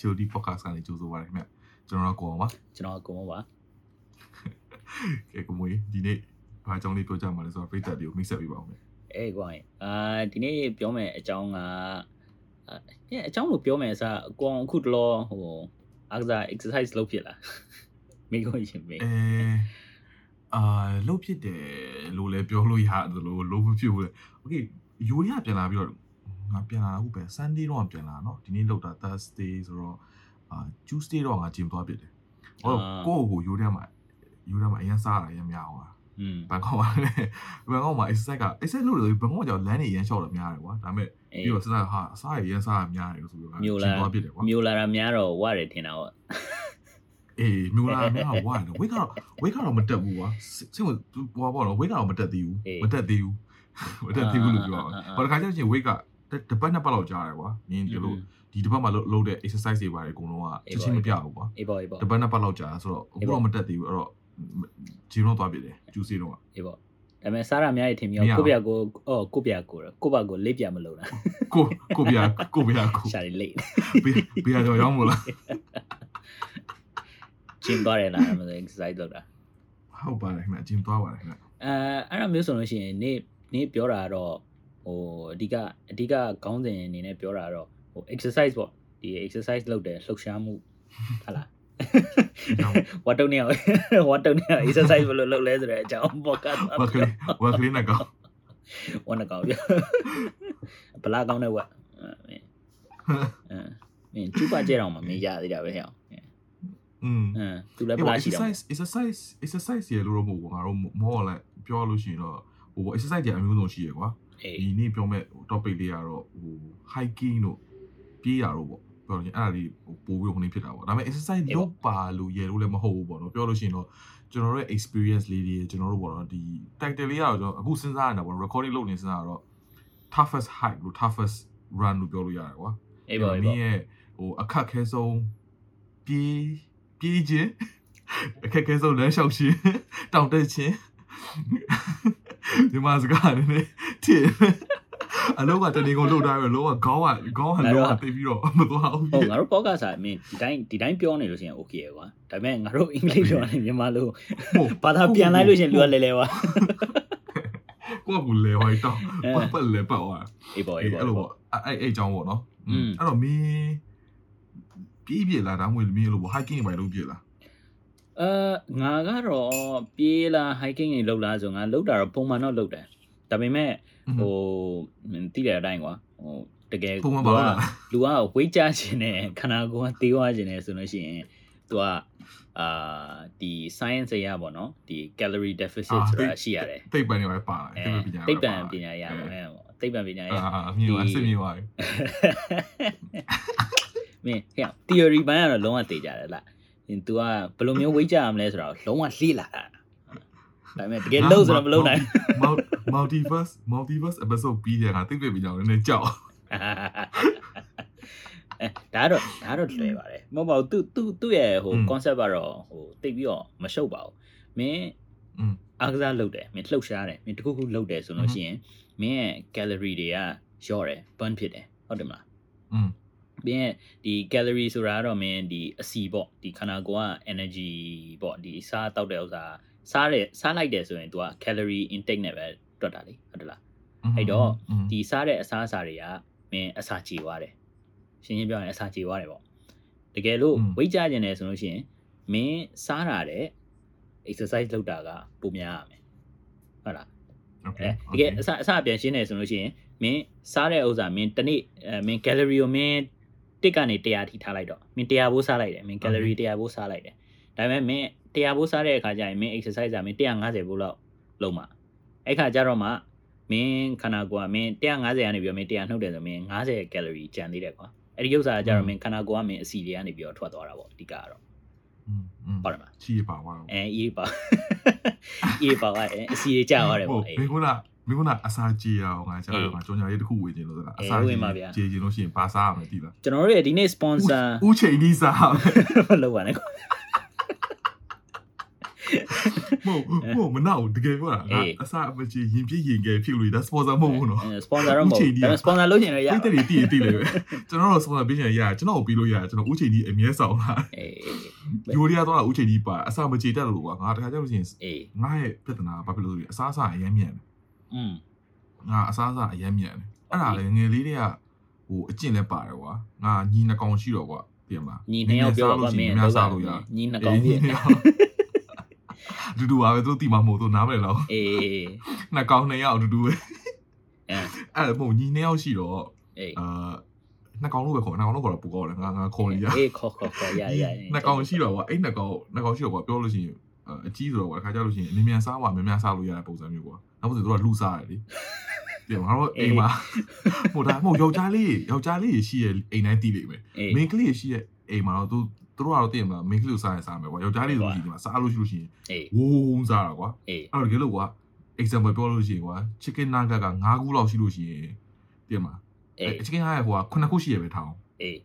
ချိုဒီ podcast ကနေကြိုဆိုပါရခင်ဗျကျွန်တော်ကကိုအောင်ပါ ကျွန်တော်ကိုမပါ ကဲကိုမွေးဒီနေ့ဘာအကြောင်းလေးပြောကြမှာလဲဆိုတော့ပြည်သက်တွေကိုမိတ်ဆက်ပေးပါဦးမယ် အေးကွာအာဒီနေ့ပြောမယ်အကြောင်းကအာအကြောင်းလို့ပြောမယ်အစားကိုအောင်အခုတလောဟိုအားကစား exercise လုပ်ဖြစ်လားမိကိုရှင်မေး အဲအာလုတ်ဖြစ်တယ်လို့လည်းပြောလို့ရတယ်လို့လုံးမဖြစ်ဘူးလေโอเคယူရပြန်လာပြီးတော့ ငါပြန်လာအခုပဲ Sunday တော့ပြန်လာနော်ဒီနေ့လောက်တာ Thursday ဆိုတော့အာ Tuesday တော့ငါဂျင်သွားပြစ်တယ်ဟောကိုယ့်ကိုရိုးထဲမှာရိုးထဲမှာအရင်စားတာရများအောင်ပါဘန်ကောက်မှာလည်းဘန်ကောက်မှာ exercise က exercise လုပ်တယ်ဘန်ကောက်ကြောင့်လမ်းတွေရမ်းလျှောက်တာများတယ်ကွာဒါပေမဲ့ပြီးတော့စဉ်းစားဟာအစားရရမ်းစားတာများတယ်ဆိုပြီးတော့မျိုးလာသွားပြစ်တယ်ကွာမျိုးလာတာများတော့ဝရတယ်ထင်တာပေါ့အေးမျိုးလာများတော့ဝရတယ်ဝိတ်ကတော့ဝိတ်ကတော့မတက်ဘူးကွာစိတ်ဝင်ဟောပေါ့နော်ဝိတ်ကတော့မတက်သေးဘူးမတက်သေးဘူးမတက်သေးဘူးလို့ပြောတာဘာတစ်ခါကျရင်ဝိတ်က တပတ်နှစ်ပတ်လောက်ကြာတယ်ကွာနင်းဒီလိုဒီတစ်ပတ်မှာလုပ်တဲ့ exercise တွေပါတယ်အကုန်လုံးကချက်ချင်းမပြဘူးကွာအေးပေါ့အေးပေါ့တပတ်နှစ်ပတ်လောက်ကြာဆိုတော့အခုတော့မတက်သေးဘူးအဲ့တော့ဂျီလုံးသွားပြစ်တယ်ကျူစီတော့အေးပေါ့ဒါပေမဲ့စားရများရထင်မြောမရဘူးကိုပြကိုအော်ကိုပြကိုကိုပါကိုလိပ်ပြမလို့လားကိုကိုပြကိုပြကိုရှာလိလိပ်ဘေးဘေးကတော့ရောက်မလားဂျင်းသွားတယ်လားအဲ့လို exercise လုပ်တာဟုတ်ပါတယ်ခင်ဗျအချင်းသွားပါတယ်ခင်ဗျအဲအဲ့လိုမျိုးဆိုလို့ရှိရင်နေ့နေ့ပြောတာကတော့ ဟိုအဓိကအဓိကခေါင်းစဉ်အနေနဲ့ပြောတာကတော့ဟို exercise ပေါ့ဒီ exercise လုပ်တယ်လှုပ်ရှားမှုဟုတ်လားဝတ်တုံနေအောင်ဝတ်တုံနေအောင် exercise ဘယ်လိုလုပ်လဲဆိုတဲ့အကြောင်း podcast ဝက်ကလေးဝက်ကလေးနဲ့ကောဝတ်နကောင်ပြဘလာကောင်းတဲ့ဝတ်အဲမင်းကျူပါကြဲတော့မှမင်းရသေးတာပဲဟဲ့အောင်อืมအင်းသူလည်းဘလာရှိတော့ exercise exercise exercise ရလို့တော့မဟုတ်ဘူးငါတို့မောလည်းပြောလို့ရှိရင်တော့ဟို exercise တွေအမျိုးစုံရှိရကွာအေး ဒီနေ့ပြောမဲ့ topic လေးကတော့ဟို hiking တို့ပြေးရတော့ပေါ့ပြောလို့ရှိရင်အဲ့ဒါလေးပို့ပြီးခုနေဖြစ်တာပေါ့ဒါပေမဲ့ exercise လုပ်ပါလို့ရလို့လည်းမဟုတ်ဘူးပေါ့နော်ပြောလို့ရှိရင်တော့ကျွန်တော်တို့ရဲ့ experience လေးတွေကျွန်တော်တို့ပေါ့နော်ဒီ title လေးကတော့ကျွန်တော်အခုစဉ်းစားရတာပေါ့ recording လုပ်နေစဉ်းစားရတော့ toughest hike လို့ toughest run လို့ပြောလို့ရတယ်ကွာအေးပေါ့အေးမပေါ့င်းရဲ့ဟိုအခက်ခဲဆုံးပြေးပြေးခြင်းအခက်ခဲဆုံးလမ်းလျှောက်ခြင်းတောင်တက်ခြင်းဒီမှာစကားနည်းနည်း ဖြစ်အလုံးကတနေကုန်လှုပ်တိုင်းပဲလုံးဝခေါင်းကခေါင်းကလုံးဝတိတ်ပြီးတော့မသွားဘူးဟုတ်ငါတို့ပေါ့ကစားအမင်းဒီတိုင်းဒီတိုင်းပြောနေလို့ရှိရင် okay ကွာဒါပေမဲ့ငါတို့အင်္ဂလိပ်ပြောနေမြန်မာလို့ဘာသာပြန်လိုက်လို့ရှိရင်လူကလဲလဲကွာကိုကဘူးလဲဝိုက်တော့ပတ်ပတ်လဲပတ်သွားအေးပေါ့အေးပေါ့အဲ့လိုပေါ့အဲ့အဲ့အကြောင်းပေါ့နော်အဲ့တော့မင်းပြေးပြေးလာဒါမှမဟုတ်မင်းအဲ့လိုပေါ့ hiking တွေပဲလုပ်ပြေးလားအဲငါကတော့ပြေးလာ hiking တွေလုပ်လားဆိုငါလုပ်တာတော့ပုံမှန်တော့လုပ်တယ် ဒါပေမဲ့ဟိုမင်းသိတဲ့အတိုင်းကွာဟိုတကယ်ပုံမှန်ပါလားလူကဝိတ်ကြခြင်းနဲ့ခန္ဓာကိုယ်ကသေးသွားခြင်းနဲ့ဆိုလို့ရှိရင် तू ကအာဒီ science အရာပေါ့နော်ဒီ calorie deficit ဆိုတာရှိရတယ်သိပ္ပံတွေပဲပါလာအဲသိပ္ပံပညာသိပ္ပံပညာရပါမယ်ပေါ့သိပ္ပံပညာရအာမြင်ပါစစ်မြင်ပါမင်းဟဲ့ theory ဘိုင်းကတော့လုံးဝသိကြတယ်လား။ तू ကဘယ်လိုမျိုးဝိတ်ကြရမလဲဆိုတော့လုံးဝလှေးလာတာ။ ဒါပေမဲ့တကယ်လုံးဆိုတော့မလုံးနိုင် multiverse multiverse episode ပြီးရတာသိပြီပြီးတော့နည်းနည်းကြောက်ဒါတော့ဒါတော့လွယ်ပါတယ်မဟုတ်ပါဘူးသူသူသူ့ရဲ့ဟို concept ကတော့ဟိုတိတ်ပြီးတော့မရှုပ်ပါဘူးမင်းအကစားလုပ်တယ်မင်းလှုပ်ရှားတယ်မင်းတခုခုလုပ်တယ်ဆိုလို့ရှိရင်မင်းရဲ့ gallery တွေကလျော့တယ် burn ဖြစ်တယ်ဟုတ်တယ်မလားอืมပြီးရင်ဒီ gallery ဆိုတာကတော့မင်းဒီအစီပေါ့ဒီခန္ဓာကိုယ်က energy ပေါ့ဒီစားတောက်တဲ့ဥစ္စာ စားတယ်စားလိုက်တယ်ဆိုရင် तू က calorie intake နဲ့ပဲတွက်တာလေဟုတ်တလားအဲ့တော့ဒီစားတဲ့အစားအစာတွေကမင်းအစာကြေသွားတယ်ရှင်းရှင်းပြောရင်အစာကြေသွားတယ်ပေါ့တကယ်လို့ weight ကျကျင်တယ်ဆိုလို့ရှိရင်မင်းစားတာတဲ့ exercise လုပ်တာကပုံများရမယ်ဟုတ်လားအဲတကယ်အစအစပြန်ရှင်းနေဆိုလို့ရှိရင်မင်းစားတဲ့ဥစ္စာမင်းတနေ့မင်း gallery ကိုမင်းတစ်ကနေ100ထိထားလိုက်တော့မင်း100ဘိုးစားလိုက်တယ်မင်း gallery 100ဘိုးစားလိုက်တယ်ဒါပေမဲ့မင်း 100ဘိုးစားတဲ့အခါကျရင်မင်း exercise အမင်း150ဘိုးလောက်လုံးမှာအဲ့ခါကျတော့မှမင်းခန္ဓာကိုယ်ကမင်း150ကနေပြီးတော့မင်း100နှုတ်တယ်ဆိုမင်း90 calorie ကျန်သေးတယ်ကွာအဲ့ဒီဥစ္စာကကျတော့မင်းခန္ဓာကိုယ်ကမင်းအစီတွေကနေပြီးတော့ထွက်သွားတာပေါ့အဓိကကတော့ဟုတ်တယ်မလားချီပါပါအဲအေးပါအေးပါကအစီတွေကျသွားတယ်ပေါ့အေးဟုတ်လားမင်းကအစာကြေရအောင်ငါကျတော့ငါကြောင်ညာရေးတစ်ခုဝေခြင်းလို့ဆိုတာအစာကြေခြင်းလို့ရှိရင်ဘာစားရမလဲတိလားကျွန်တော်တို့ရဲ့ဒီနေ့ sponsor ဦးချိန်ကြီးစားမလုပ်ပါနဲ့ကွာ မဟုတ်မဟုတ်မနောက်တကယ်ပြောတာငါအစအမကြီးရင်ပြည့်ရင်ကဲဖြစ်လို့ဒါ sponsor မဟုတ်ဘူးနော်စပွန်ဆာတော့မဟုတ်ဘူးဒါပေမဲ့ sponsor လုပ်ချင်လည်းရပိတ်တယ်တည်တည်လေပဲကျွန်တော်တို့ sponsor ပေးချင်ရကျွန်တော်ကိုပြီးလို့ရကျွန်တော်ဦးချိန်ကြီးအမြဲဆောင်လာအေးယူရီးယားတော့ဦးချိန်ကြီးပါအစမကြီးတက်လို့ကွာငါတခါကျလို့ရှိရင်အေးငါရဲ့ပြဿနာဘာဖြစ်လို့လဲအစားအစာအရင်မြန်တယ်อืมငါအစားအစာအရင်မြန်တယ်အဲ့ဒါလေငယ်လေးတွေကဟိုအကျင့်လဲပါတယ်ကွာငါညီနှကောင်ရှိတော့ကွာသိရမလားညီနှစ်ယောက်ပြောတော့မင်းများစားလို့ရညီနှစ်ကောင်ပြ ည့်ဒူဒူပါပဲသူတိမမို့သူနားမလဲတော့အေးနှစ်ကောင်နှစ်ယောက်အတူတူပဲအဲအဲ့ဒါမို့ညီနှစ်ယောက်ရှိတော့အေးအာနှစ်ကောင်လို့ပဲခေါ်နှစ်ကောင်လို့ခေါ်တော့ပူကောတယ်ငါငါခေါ်နေရအေးခေါ်ခေါ်ခေါ်ရရနှစ်ကောင်ရှိတော့ကွာအဲ့နှစ်ကောင်နှစ်ကောင်ရှိတော့ကွာပြောလို့ရှိရင်အကြီးဆိုတော့ကွာအခါကျလို့ရှိရင်အမြင်မြန်စားပါမြန်မြန်စားလို့ရတဲ့ပုံစံမျိုးကွာနောက်ဆိုသူတို့ကလူစားတယ်လေပြန်ငါတို့အိမ်မှာဟိုဒါမဟုတ်ယောက်ျားလေးယောက်ျားလေးရှိရဲ့အိမ်တိုင်းတည်လိမ့်မယ်အေးမင်းကလေးရှိရဲ့အိမ်မှာတော့သူ သူတို့ကတော့တည်မှာမင်းကလေးကိုစားရင်စားမယ်ကွာယောက်ျားလေးဆိုလို့ရှိရင်စားလို့ရှိလို့ရှိရင်အေးဝုန်းစားတာကွာအေးအဲ့တော့တကယ်လို့ကွာ example ပြောလို့ရှိရင်ကွာ chicken nugget က9ခုလောက်ရှိလို့ရှိရင်တည်မှာအေးအဲ chicken nugget ဟိုက9ခုရှိရပဲထားအောင်အေး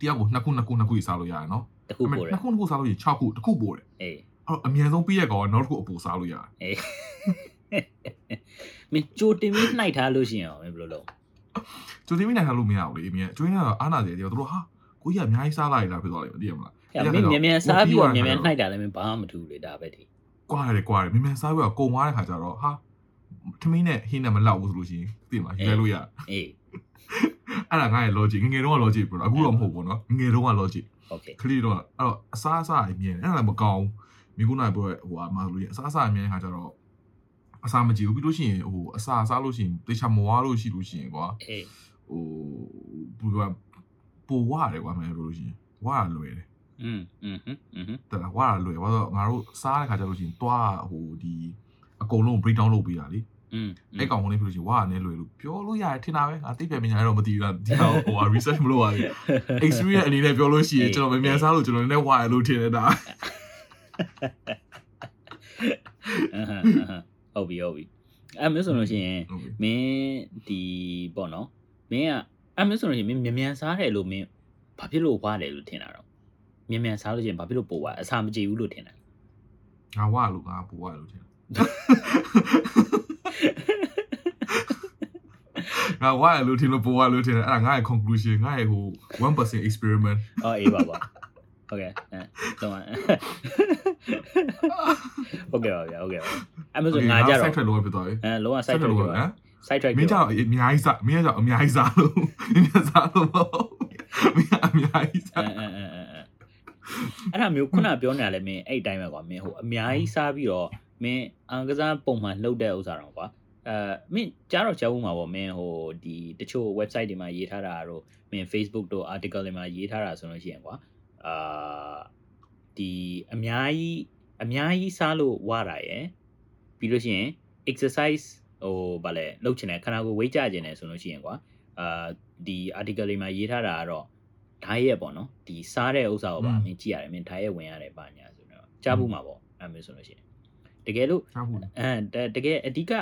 တယောက်ကို2ခု2ခု2ခုစားလို့ရတယ်နော်တခုပို့တယ်2ခု2ခုစားလို့ရှိရင်6ခုတစ်ခုပို့တယ်အေးအဲ့တော့အမြန်ဆုံးပြီးရကောင်ကနောက်တစ်ခုအပူစားလို့ရတယ်အေးမင်းကြိုတင်ပြီးနှိုက်ထားလို့ရှိရင်ရောမင်းဘယ်လိုလုပ်ကျိုးတင်မိနိုင်ထားလို့မရဘူးလေအမြင်ကျွေးနေတာအားနာတယ်တယောက်တို့ဟာ ကိုကြီးကအများကြီးစားလိုက်လားဖြစ်သွားလိမ့်မယ်သိရမလား အဲ့မင်းမြန်မြန်စားပြီးတော့မြန်မြန်နှိုက်တာလည်းမင်းဘာမှမထူလေဒါပဲဒီ ကွာတယ်ကွာတယ်မြန်မြန်စားပြီးတော့ကုံသွားတဲ့ခါကျတော့ဟာထမင်းနဲ့ဟင်းနဲ့မလောက်ဘူးဆိုလို့ရှိရင်သိမှာယူလဲလို့ရ အေး အဲ့ဒါငါရဲ့ logic ငငယ်တုန်းက logic ပြောတာအခုတော့မဟုတ်ဘူးเนาะငငယ်တုန်းက logic โอเค ခလီတော့အဲ့တော့အစားအစာအမြင်အဲ့ဒါလည်းမကောင်းမိကုနာပြောဟိုအမလို့အစားအစာအမြင်ခါကျတော့အစာမကြည့်ဘူးပြီးလို့ရှိရင်ဟိုအစာစားလို့ရှိရင်တေချာမဝါလို့ရှိလို့ရှိရင်ကွာ အေး ဟိုဘူက ပူဝရတယ်ကွာမင်းပြောလို့ရှိရင်ဝါရလွယ်တယ် อืมอืมอืม တလားဝါရလွယ်ဘာလို့ငါတို့စားတဲ့ခါကျလို့ရှိရင်တွားဟိုဒီအကုန်လုံး break down လုပ်ပေးတာလေ อืม အဲ့ကောင်ကလေးပြောလို့ရှိရင်ဝါရနဲ့လွယ်လို့ပြောလို့ရတယ်ထင်တာပဲငါသိပြပညာရတော့မသိဘူးလားဒီတော့ဟို research မလုပ်ရဘူး experience အနေနဲ့ပြောလို့ရှိရင်ကျွန်တော်မမြန်စားလို့ကျွန်တော်လည်းဝါရလို့ထင်နေတာ ဟုတ်ပြီဟုတ်ပြီအဲ့မျိုးဆိုလို့ရှိရင် ဟုတ်ပြီ မင်းဒီပေါ့နော်မင်းက အဲ့မျိုးဆိုလို့ရှိရင်မင်းမြန်မြန်စားတယ်လို့မင်းဘာဖြစ်လို့ဝါတယ်လို့ထင်တာတော့မြန်မြန်စားလို့ရှိရင်ဘာဖြစ်လို့ပို့ဝါအစာမကြည့်ဘူးလို့ထင်တာငါဝါလို့ငါပူဝါလို့ထင်ငါဝါရလို့ထင်လို့ပူဝါလို့ထင်တယ်အဲ့ဒါငါရဲ့ conclusion ငါရဲ့ဟို1% experiment အော်အေးပါပါဟုတ်ကဲ့အဲတော့ဟုတ်ကဲ့ပါဗျာဟုတ်ကဲ့ပါအဲ့မျိုးဆိုငါကြတော့စိုက်ထွက်လို့ဖြစ်သွားပြီအဲလောကစို site က်ထွက် track လို့ပြောဟမ် site track မင်းကြောင့်အများကြီးစားမင်းကြောင့်အများကြီးစားလို့မင်းစားလို့မဟုတ်မင်းအများကြီးစားအဲအဲအဲအဲအဲ့ဒါမျိုးခုနပြောနေရလဲမင်းအဲ့အတိုင်းပဲကွာမင်းဟိုအများကြီးစားပြီးတော့မင်းအင်္ဂစားပုံမှန်လှုပ်တဲ့ဥစ္စာတော့ကွာအဲမင်းကြားတော့ကြားဘူးမှာပေါ့မင်းဟိုဒီတချို့ website တွေမှာရေးထားတာတို့မင်း Facebook တို့ article တွေမှာရေးထားတာဆိုလို့ရှိရင်ကွာအာဒီအများကြီးအများကြီးစားလို့ဝတာရယ်ပြီးလို့ရှိရင် exercise ဟိုဗာလဲလှုပ်ချင်တယ်ခန္ဓာကိုယ် weight ကျကျင်တယ်ဆိုလို့ရှိရင်ကွာအာဒီ article တွေမှာရေးထားတာကတော့ဓာတ်ရက်ပေါ့နော်ဒီစားတဲ့ဥစ္စာကိုပါမင်းကြည့်ရတယ်မင်းဓာတ်ရက်ဝင်ရတယ်ပါညာဆိုတော့ကြားဘူးမှာပေါ့အဲ့မျိုးဆိုလို့ရှိရင်တကယ်လို့စားဘူးအဲတကယ်အဓိက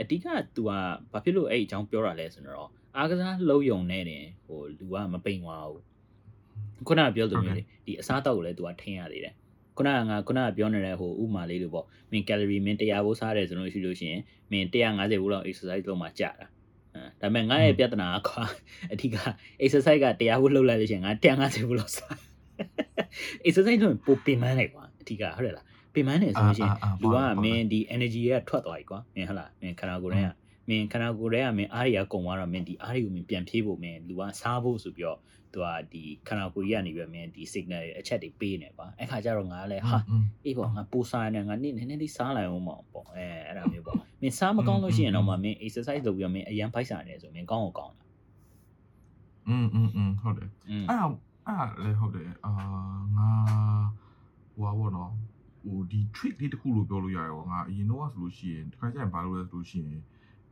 အဓိက तू ကဘာဖြစ်လို့အဲ့အကြောင်းပြောတာလဲဆိုတော့အားကစားလုံးယုံနေတယ်ဟိုလူကမပိန်သွားဘူးခုနကပြောသူမျိုးလေဒီအစားအသောက်ကိုလည်း तू ကထင်းရသေးတယ် ခုနကငါခုနကပြောနေတဲ့ဟိုဥမာလေးလိုပေါ့မင်း calorie မင်း100ဘိုးစားတယ်ဆိုလို့ရှိလို့ရှိရင်မင်း150ဘိုးလောက် exercise လုပ်မှကြာတာအဲဒါပေမဲ့ငါရဲ့ပြဿနာကခွာအဓိက exercise က100ဘိုးလုပ်လိုက်လို့ရှိရင်ငါ150ဘိုးလောက်စား exercise လုပ်ရင်ပိုပင်ပန်းတယ်ကွာအဓိကဟုတ်တယ်လားပင်ပန်းတယ်ဆိုလို့ရှိရင်လူကမင်းဒီ energy ကထွက်သွားပြီကွာမင်းဟလားမင်းခန္ဓာကိုယ်ထဲက မင်းခန္ဓာကိုယ်ထဲကမင်းအားတွေကကုန်သွားတော့မင်းဒီအားတွေကိုမင်းပြန်ဖြည့်ဖို့မင်းလူကစားဖို့ဆိုပြီးတော့သူကဒီခန္ဓာကိုယ်ကြီးကနေပြီးမင်းဒီ signal တွေအချက်တွေပေးနေကွာအဲ့ခါကျတော့ငါလည်းဟာအေးပေါ့ငါပူစားနေငါနေ့နည်းနည်းလေးစားလိုက်အောင်ပေါ့ပေါ့အဲအဲ့ဒါမျိုးပေါ့မင်းစားမကောင်းလို့ရှိရင်တော့မှမင်း exercise လုပ်ပြီးတော့မင်းအရန်ဖိုက်စားနေဆိုမင်းကောင်းအောင်ကောင်းတာ อืมอืมอืมဟုတ်တယ် อืม အဲ့ဒါအဲ့ဒါလည်းဟုတ်တယ်အာငါဟိုပါဘောနော်ဟိုဒီ trick လေးတစ်ခုလို့ပြောလို့ရရောငါအရင်တော့ဆိုလို့ရှိရင်တစ်ခါကျရင်ဘာလို့လဲဆိုလို့ရှိရင်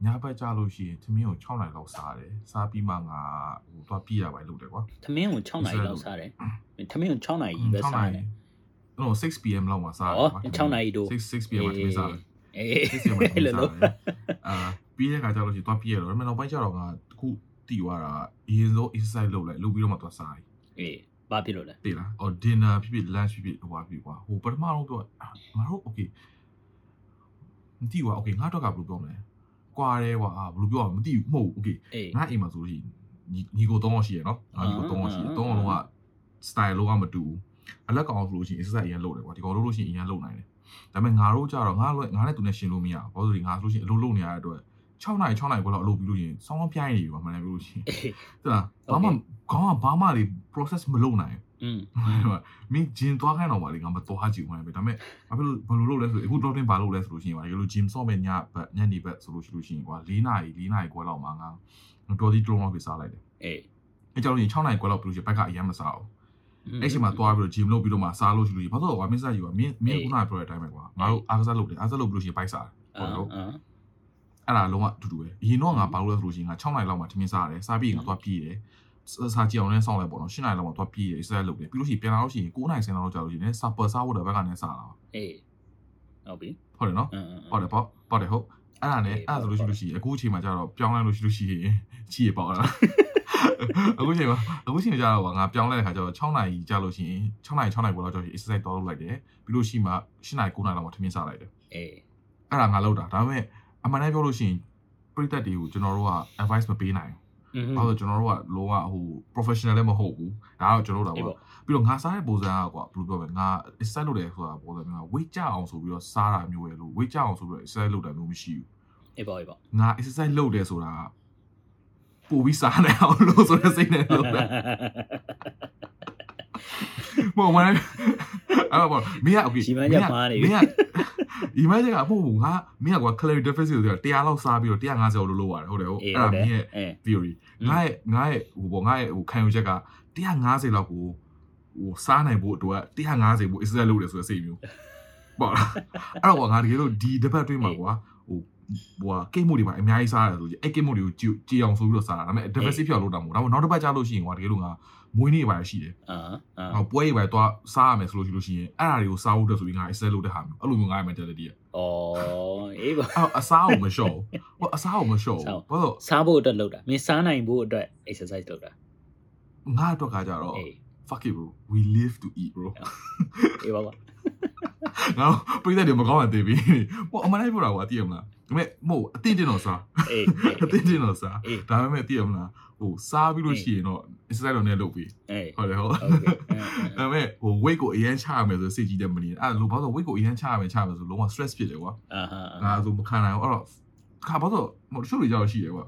ညဘက်ကြလို့ရှိရင်သမင်းကို6နိုင်လောက်စားတယ်စားပြီးမှငါဟိုသွားပြေးရပါလို့တယ်ကွာသမင်းကို6နိုင်လောက်စားတယ်မင်းသမင်းကို6နိုင်ကြီးပဲစားတယ်နော် 6pm လောက်မှာစားဩ6နိုင်တို့6 6pm မှာသမင်းစားတယ်အေး 6pm မှာသမင်းစားလို့တယ်အာပြီးတဲ့ခါကျလို့ရှိရင်သွားပြေးရတော့ဒါပေမဲ့နောက်ပိုင်းကျတော့ငါတခုတီသွားတာအရင်ဆုံး exercise လုပ်လိုက်လုပ်ပြီးတော့မှသွားစားတယ်အေးဘာဖြစ်လို့လဲတည်လားအော် dinner ဖြစ်ဖြစ် lunch ဖြစ်ဖြစ်ဟိုပါဖြစ်ကွာဟိုပထမတော့ပြောငါတို့ okay မသိဘူးကွာ okay ငါတော့ကဘယ်လိုပြောမလဲ ကွာတယ်ကွာဘယ်လိုပြောရမလဲမသိဘူးမဟုတ်ဘူး okay အေးငါအိမ်မှာဆိုလို့ရှိရင်ညီညီကို၃ယောက်ရှိရနော်ငါညီကို၃ယောက်ရှိရအာ၃ယောက်လုံးက style လုံးကမတူဘူးအလက်ကောင်ဆိုလို့ရှိရင် exercise အရင်လုပ်တယ်ကွာဒီကောင်လုပ်လို့ရှိရင်အရင်လုပ်နိုင်တယ်ဒါပေမဲ့ငါတို့ကြတော့ငါလည်းငါနဲ့သူနဲ့ရှင်လို့မရဘူးဘာလို့လဲဆိုရင်ငါဆိုလို့ရှိရင်အလုပ်လုပ်နေရတဲ့အတွက်6နာရီ6နာရီခွဲလောက်အလုပ်ပြီးလို့ရှိရင်စောင်းစောင်းပြိုင်းနေပြီကွာမှန်တယ်ပြောလို့ရှိရင်အေးဟုတ်လားဘာမှခေါင်းကဘာမှလေ process မလုပ်နိုင် อืมဘူးမင်းဂျင်သွားခိုင်းတော့ပါလေငါမသွားကြည့်ဘူးမှန်ပဲဒါပေမဲ့ဘာဖြစ်လို့ဘယ်လိုလုပ်လဲဆိုအခုတော့တင်ဘာလုပ်လဲဆိုလို့ရှိရင်ပါဒီလို gym ဆော့မဲ့ညဘက်ညနေဘက်ဆိုလို့ရှိလို့ရှိရင်ကွာ၄နာရီ၄နာရီခွဲလောက်မှငါတော်ဒီတလုံးလောက်ပြစားလိုက်တယ်အေးအဲကြောင့်ရင်6နိုင်ခွဲလောက်ပြလို့ရှိရင်ဘက်ကအရင်မစားဘူးအဲ့ချိန်မှာသွားပြီးတော့ gym လုပ်ပြီးတော့မှစားလို့ရှိလို့ရှိရင်ဘာလို့ကွာမင်းစားယူကွာမင်းမင်းခုနကပြောတဲ့အတိုင်းပဲကွာငါတို့အားကစားလုပ်တယ်အားကစားလုပ်ပြီးလို့ရှိရင်ဘိုက်စားတယ်အာဟုတ်တယ်အာအဲ့ဒါလုံးဝအတူတူပဲအရင်တော့ငါဘာလို့လဲဆိုလို့ရှိရင်ငါ6နိုင်လောက်မှထမင်းစားရတယ်စားပြီးရင်ငါသွားပြေးတယ် စားကြည့်အောင်လည်းစောင့်လိုက်ပေါ့နော်10နိုင်လောက်မှသွားပြေးတယ် exercise လုပ်တယ်ပြီးလို့ရှိရင်ပြန်လာလို့ရှိရင်9နိုင်10လောက်ကြာလို့ရှိရင်စာပတ်စားဖို့တဲ့ဘက်ကနေစားလာအေးဟုတ်ပြီဟုတ်တယ်နော်အင်းဟုတ်တယ်ပေါ့ပေါ့တယ်ဟုတ်အဲ့ဒါနဲ့အဲ့ဒါဆိုလို့ရှိလို့ရှိရင်အခုအချိန်မှာကျတော့ပြောင်းလဲလို့ရှိလို့ရှိရင်ချီရပေါ့လားအခုအချိန်မှာအခုအချိန်ကျတော့ငါပြောင်းလဲတဲ့ခါကျတော့6နိုင်ကြာလို့ရှိရင်6နိုင်6နိုင်ပေါ်လောက်ကြာရင် exercise တောလုပ်လိုက်တယ်ပြီးလို့ရှိမှ10နိုင်9နိုင်လောက်မှထမင်းစားလိုက်တယ်အေးအဲ့ဒါငါလုပ်တာဒါပေမဲ့အမှန်တမ်းပြောလို့ရှိရင်ပရိသတ်တွေကိုကျွန်တော်တို့က advice မပေးနိုင်อืมဘူး။ ဘာလို့လဲကျွန်တော်တို့ကလောကဟို professional လည်းမဟုတ်ဘူး။ဒါတော့ကျွန်တော်တို့အေးကပေါ့ပြီးတော့ငါစားတဲ့ပုံစံကကွာဘယ်လိုပြောမလဲငါ exercise လုပ်တယ်ဆိုတာပုံစံမျိုးက weight ကျအောင်ဆိုပြီးတော့စားတာမျိုးပဲလို့ weight ကျအောင်ဆိုပြီးတော့ exercise လုပ်တာမျိုးမရှိဘူးအေးပေါ့အေးပေါ့။ငါ exercise လုပ်တယ်ဆိုတာကပိုပြီးစားနိုင်အောင်လို့ဆိုတဲ့စိတ်နဲ့လုပ်တာ။ မဟုတ်မလားအဲ့တော့မင်းက okay ရှိမှချက်မှားနေပြီမင်းကဒီမင်းကမဟုတ်ဘူးငါမင်းကကွာ calorie deficit ဆိုတာ100လောက်စားပြီးတော့150လောက်လုပ်ရတယ်ဟုတ်တယ်ဟုတ်အေးအဲ့ဟုတ်ဒါတယ်မင်းရဲ့အေး theory ငါရဲ့ငါရဲ့ဟိုပေါ့ငါရဲ့ဟိုခံယူချက်က150လောက်ကိုဟိုစားနိုင်ဖို့အတွက်150ကို exercise လုပ်တယ်ဆိုတဲ့စိတ်မျိုးပေါ့လားအဲ့တော့ကွာငါတကယ်လို့ဒီတစ်ပတ်အတွင်းမှာကွာဟို ဟိုကိတ်မှုတွေပါအများကြီးစားရတယ်ဆိုကြအဲ့ကိတ်မှုတွေကိုကြည်ကြည်အောင်ဆိုပြီးတော့စားတာဒါပေမဲ့ deficit ဖြစ်အောင်လုပ်တာမဟုတ်ဒါပေမဲ့နောက်တစ်ပတ်ကြာလို့ရှိရင်ကွာတကယ်လို့ငါမွေးနေ့ပါရှိတယ်အာအာဟောပွဲတွေပါတော့စားရမယ်ဆိုလို့ရှိလို့ရှိရင်အဲ့ဒါတွေကိုစားဖို့အတွက်ဆိုပြီးငါ exercise လုပ်တဲ့ဟာမျိုးအဲ့လိုမျိုးငါရဲ့ mentality อ่ะဩအေးပေါ့အဲ့အစားကိုမလျှော့ဘူးဟိုအစားကိုမလျှော့စားဘူးဘာလို့စားဖို့အတွက်လုပ်တာမင်းစားနိုင်ဖို့အတွက် exercise လုပ်တာငါအတွက်ကကြတော့အေး fuck it bro we live to eat bro အေးပါပါငါပြိတ္တတွေမကောင်းတဲ့ပြီဟိုအမှန်တည်းပြောတာကွာသိရမလား ဒါပေမဲ့မဟုတ်အတင်းတင်းတော့စားအေးအတင်းတင်းတော့စားဒါပေမဲ့သိရမလားဟိုစားပြီးလို့ရှိရင်တော့ exercise တော့နည်းလုပ်ပြီးဟုတ်တယ်ဟုတ်ဒါပေမဲ့ဟို weight ကိုအရင်ချရမယ်ဆိုစိတ်ကြီးတယ်မနေအဲ့လိုဘာလို့ weight ကိုအရင်ချရမယ်ချရမယ်ဆိုလုံးဝ stress ဖြစ်တယ်ကွာအာဟာဒါဆိုမခံနိုင်ဘူးအဲ့တော့ခါဘာလို့ဟိုတချို့တွေကြတော့ရှိတယ်ကွာ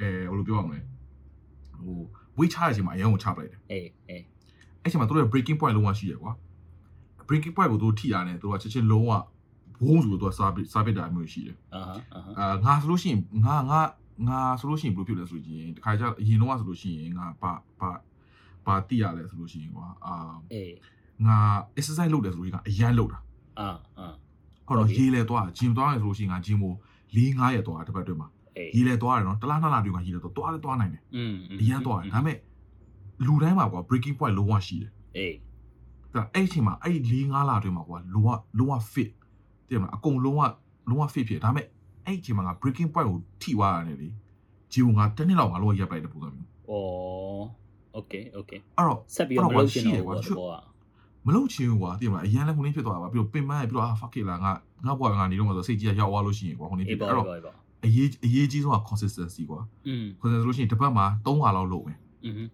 အဲဟိုလိုပြောရမလဲဟို weight ချရချိန်မှာအရင်ကိုချပလိုက်တယ်အေးအေးအဲ့ချိန်မှာတို့ရဲ့ breaking point လုံးဝရှိရကွာ breaking point ကိုတို့ထိတာနဲ့တို့ကချက်ချင်းလုံးဝ ဘုံဆိုတော့စားပစ်စားပစ်တာမျိုးရှိတယ်အာဟာအာဟာအာငါဆိုလို့ရှိရင်ငါငါငါဆိုလို့ရှိရင်ဘယ်လိုဖြစ်လဲဆိုရင်တခါကျအရင်တော့ဆိုလို့ရှိရင်ငါပါပါပါတိရလဲဆိုလို့ရှိရင်ကွာအာအေးငါ exercise လုပ်တယ်ဆိုရင်ကအရန်လုပ်တာအာအာဟုတ်တော့ရေးလဲသွား gym သွားတယ်ဆိုလို့ရှိရင်ငါ gym ကို၄၅ရက်သွားတစ်ပတ်အတွင်းမှာအေးရေးလဲသွားတယ်နော်တလားနှစ်လားပြုံးကရေးလဲသွားသွားလဲသွားနိုင်တယ်อืมအရန်သွားတယ်ဒါပေမဲ့လူတိုင်းမှာကွာ breaking point လုံးဝရှိတယ်အေးဒါအဲ့ဒီအချိန်မှာအဲ့ဒီ၄၅လအတွင်းမှာကွာလုံးဝလုံးဝ fit တည်မလားအကုန်လုံးကလုံးဝ fit ဖြစ်ဒါပေမဲ့အဲ့ဒီချိန်မှာငါ breaking point ကိုထိသွားရတယ်လေဂျီဝငါတစ်နှစ်လောက်ငါလုံးဝရပ်ပလိုက်တဲ့ပုံစံမျိုးဩ okay okay အဲ့တော့ဆက်ပြီးတော့မလုပ်ချင်တော့ဘူးကွာမလုပ်ချင်ဘူးကွာတည်မလားအရန်လည်းခုနေဖြစ်သွားတာပါပြီးတော့ပင်မရပြီးတော့အာ fuck it လာငါငါဘွားငါနေတော့မှဆိုစိတ်ကြီးကရောက်သွားလို့ရှိရင်ကွာခုနေဖြစ်အဲ့တော့အရေးအရေးကြီးဆုံးက consistency ကွာ consistency လို့ရှိရင်တစ်ပတ်မှာ3ခါလောက်လုပ်မယ်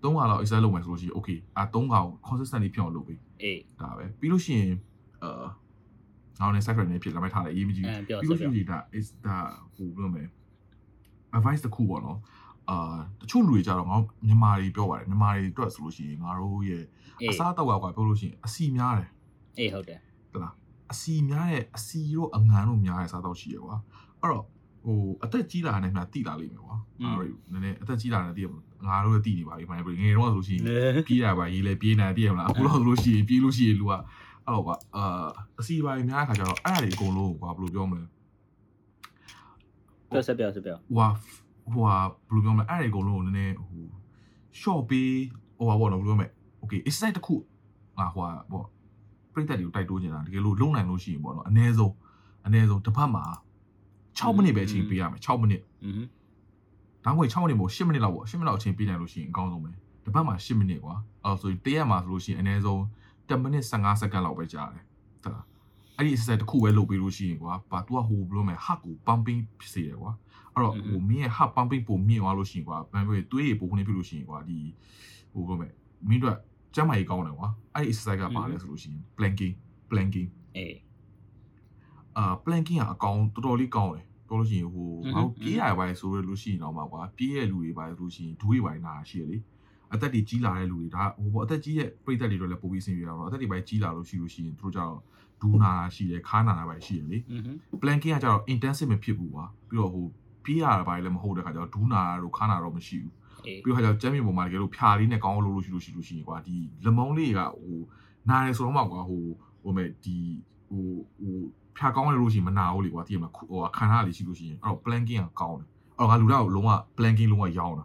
သုံးခါလောက် exercise လုပ်မယ်ဆိုလို့ရှိရင် okay အာသုံးခါကို consistently ဖြစ်အောင်လုပ်ပေးအေးဒါပဲပြီးလို့ရှိရင်အာ ငါနဲ့ side track နေဖြစ်လာမဲ့ထားတယ်အရေးမကြီးအဲပြောဘူးပြီးဆက်လို့ရှိပြောရင်ဒါ is ဒါဟိုဘယ်လိုမလဲ advice တစ်ခုပေါ့နော်အာတချို့လူတွေကြတော့ငါမြန်မာတွေပြောပါတယ်မြန်မာတွေအတွက်ဆိုလို့ရှိရင်ငါတို့ရဲ့အေးအစားအသောက်ကကွာပြောလို့ရှိရင်အစီများတယ်အေးဟုတ်တယ်တလားအစီများတဲ့အစီတို့အငန်တို့များတဲ့စားတော့ရှိရကွာအဲ့တော့ဟိုအသက်ကြီးလာတဲ့များတိလာလိမ့်မယ်ကွာငါတို့နည်းနည်းအသက်ကြီးလာတဲ့တည်းငါတို့လည်းတိနေပါပြီမိုင်းငယ်တော့ဆိုလို့ရှိရင်ပြေးရပါရေးလဲပြေးနေတည်ရမလားအခုတော့ဆိုလို့ရှိရင်ပြေးလို့ရှိရင်လူက အဲ့တော့ကွာအာအစီပိုင်းများတဲ့ခါကျတော့အဲ့ဒါတွေအကုန်လုံးကွာဘယ်လိုပြောမလဲပြောဆက်ပြောဆက်ပြောဟိုဟာဟိုဟာဘယ်လိုပြောမလဲအဲ့ဒါတွေအကုန်လုံးကိုနည်းနည်းဟို short ပေးဟိုဟာပေါ့နော်ဘယ်လိုပြောမလဲ okay exercise တစ်ခုငါဟိုဟာပေါ့ပြိတ္တတွေကိုတိုက်တိုးနေတာတကယ်လို့လုံနိုင်လို့ရှိရင်ပေါ့နော်အနည်းဆုံးအနည်းဆုံးတစ်ဖက်မှာ6မိနစ်ပဲအချိန်ပေးရမယ်6မိနစ်อืมဒါမှမဟုတ်6မိနစ်မို့10မိနစ်လောက်ပေါ့10မိနစ်လောက်အချိန်ပေးနိုင်လို့ရှိရင်အကောင်းဆုံးပဲတစ်ပတ်မှာ10မိနစ်ကွာအဲ့ဆိုရင်တရက်မှာဆိုလို့ရှိရင်အနည်းဆုံး 10မိနစ်15စက္ကန့်လောက်ပဲကြာတယ်ဟုတ်လားအဲ့ဒီ exercise တစ်ခုပဲလုပ်ပြီးလို့ရှိရင်ကွာဘာ तू ကဟိုဘယ်လိုမလဲ heart ကို pumping ဖြစ်စေတယ်ကွာအဲ့တော့ဟိုမင်းရဲ့ heart pumping ပုံမြင့်သွားလို့ရှိရင်ကွာဘယ်လိုသွေးရပုံခင်းဖြစ်လို့ရှိရင်ကွာဒီဟိုဘယ်လိုမလဲမင်းတို့ကျမ်းမာရေးကောင်းတယ်ကွာအဲ့ဒီ exercise ကပါလဲဆိုလို့ရှိရင် planking planking အေးအာ planking ကအကောင်တော်တော်လေးကောင်းတယ်ပြောလို့ရှိရင်ဟိုငါတို့ပြေးရပါဆိုရလို့ရှိရင်တော့မှာကွာပြေးရလူတွေပါလို့ရှိရင်ဒွေးပိုင်းနာရှိရလေ အသက်တွေကြီးလာတဲ့လူတွေဒါဟိုပေါ့အသက်ကြီးရဲ့ပြိသက်တွေတော့လည်းပိုပြီးဆင်ပြေတာပေါ့အသက်တွေပိုင်းကြီးလာလို့ရှိလို့ရှိရင်တို့ကြောင့်ဒူးနာရှိတယ်ခါနာတာပဲရှိတယ်လေ planking ကကြတော့ intensive မဖြစ်ဘူးကွာပြီးတော့ဟိုပြေးရတာပါလည်းမဟုတ်တဲ့ခါကျတော့ဒူးနာတို့ခါနာတော့မရှိဘူးပြီးတော့ခါကျတော့ကျမ်းမြေပေါ်မှာတကယ်လို့ဖြာလေးနဲ့ကောင်းလို့လို့ရှိလို့ရှိလို့ရှိရင်ကွာဒီလမုံလေးကဟိုနာတယ်ဆိုတော့မှကွာဟိုဟိုမဲ့ဒီဟိုဟိုဖြာကောင်းလို့ရှိရင်မနာဘူးလေကွာတကယ်မှာဟိုခံရလေးရှိလို့ရှိရင်အဲ့တော့ planking ကကောင်းတယ်အဲ့တော့ငါလူတော့လုံးဝ planking လုံးဝရောင်းတာ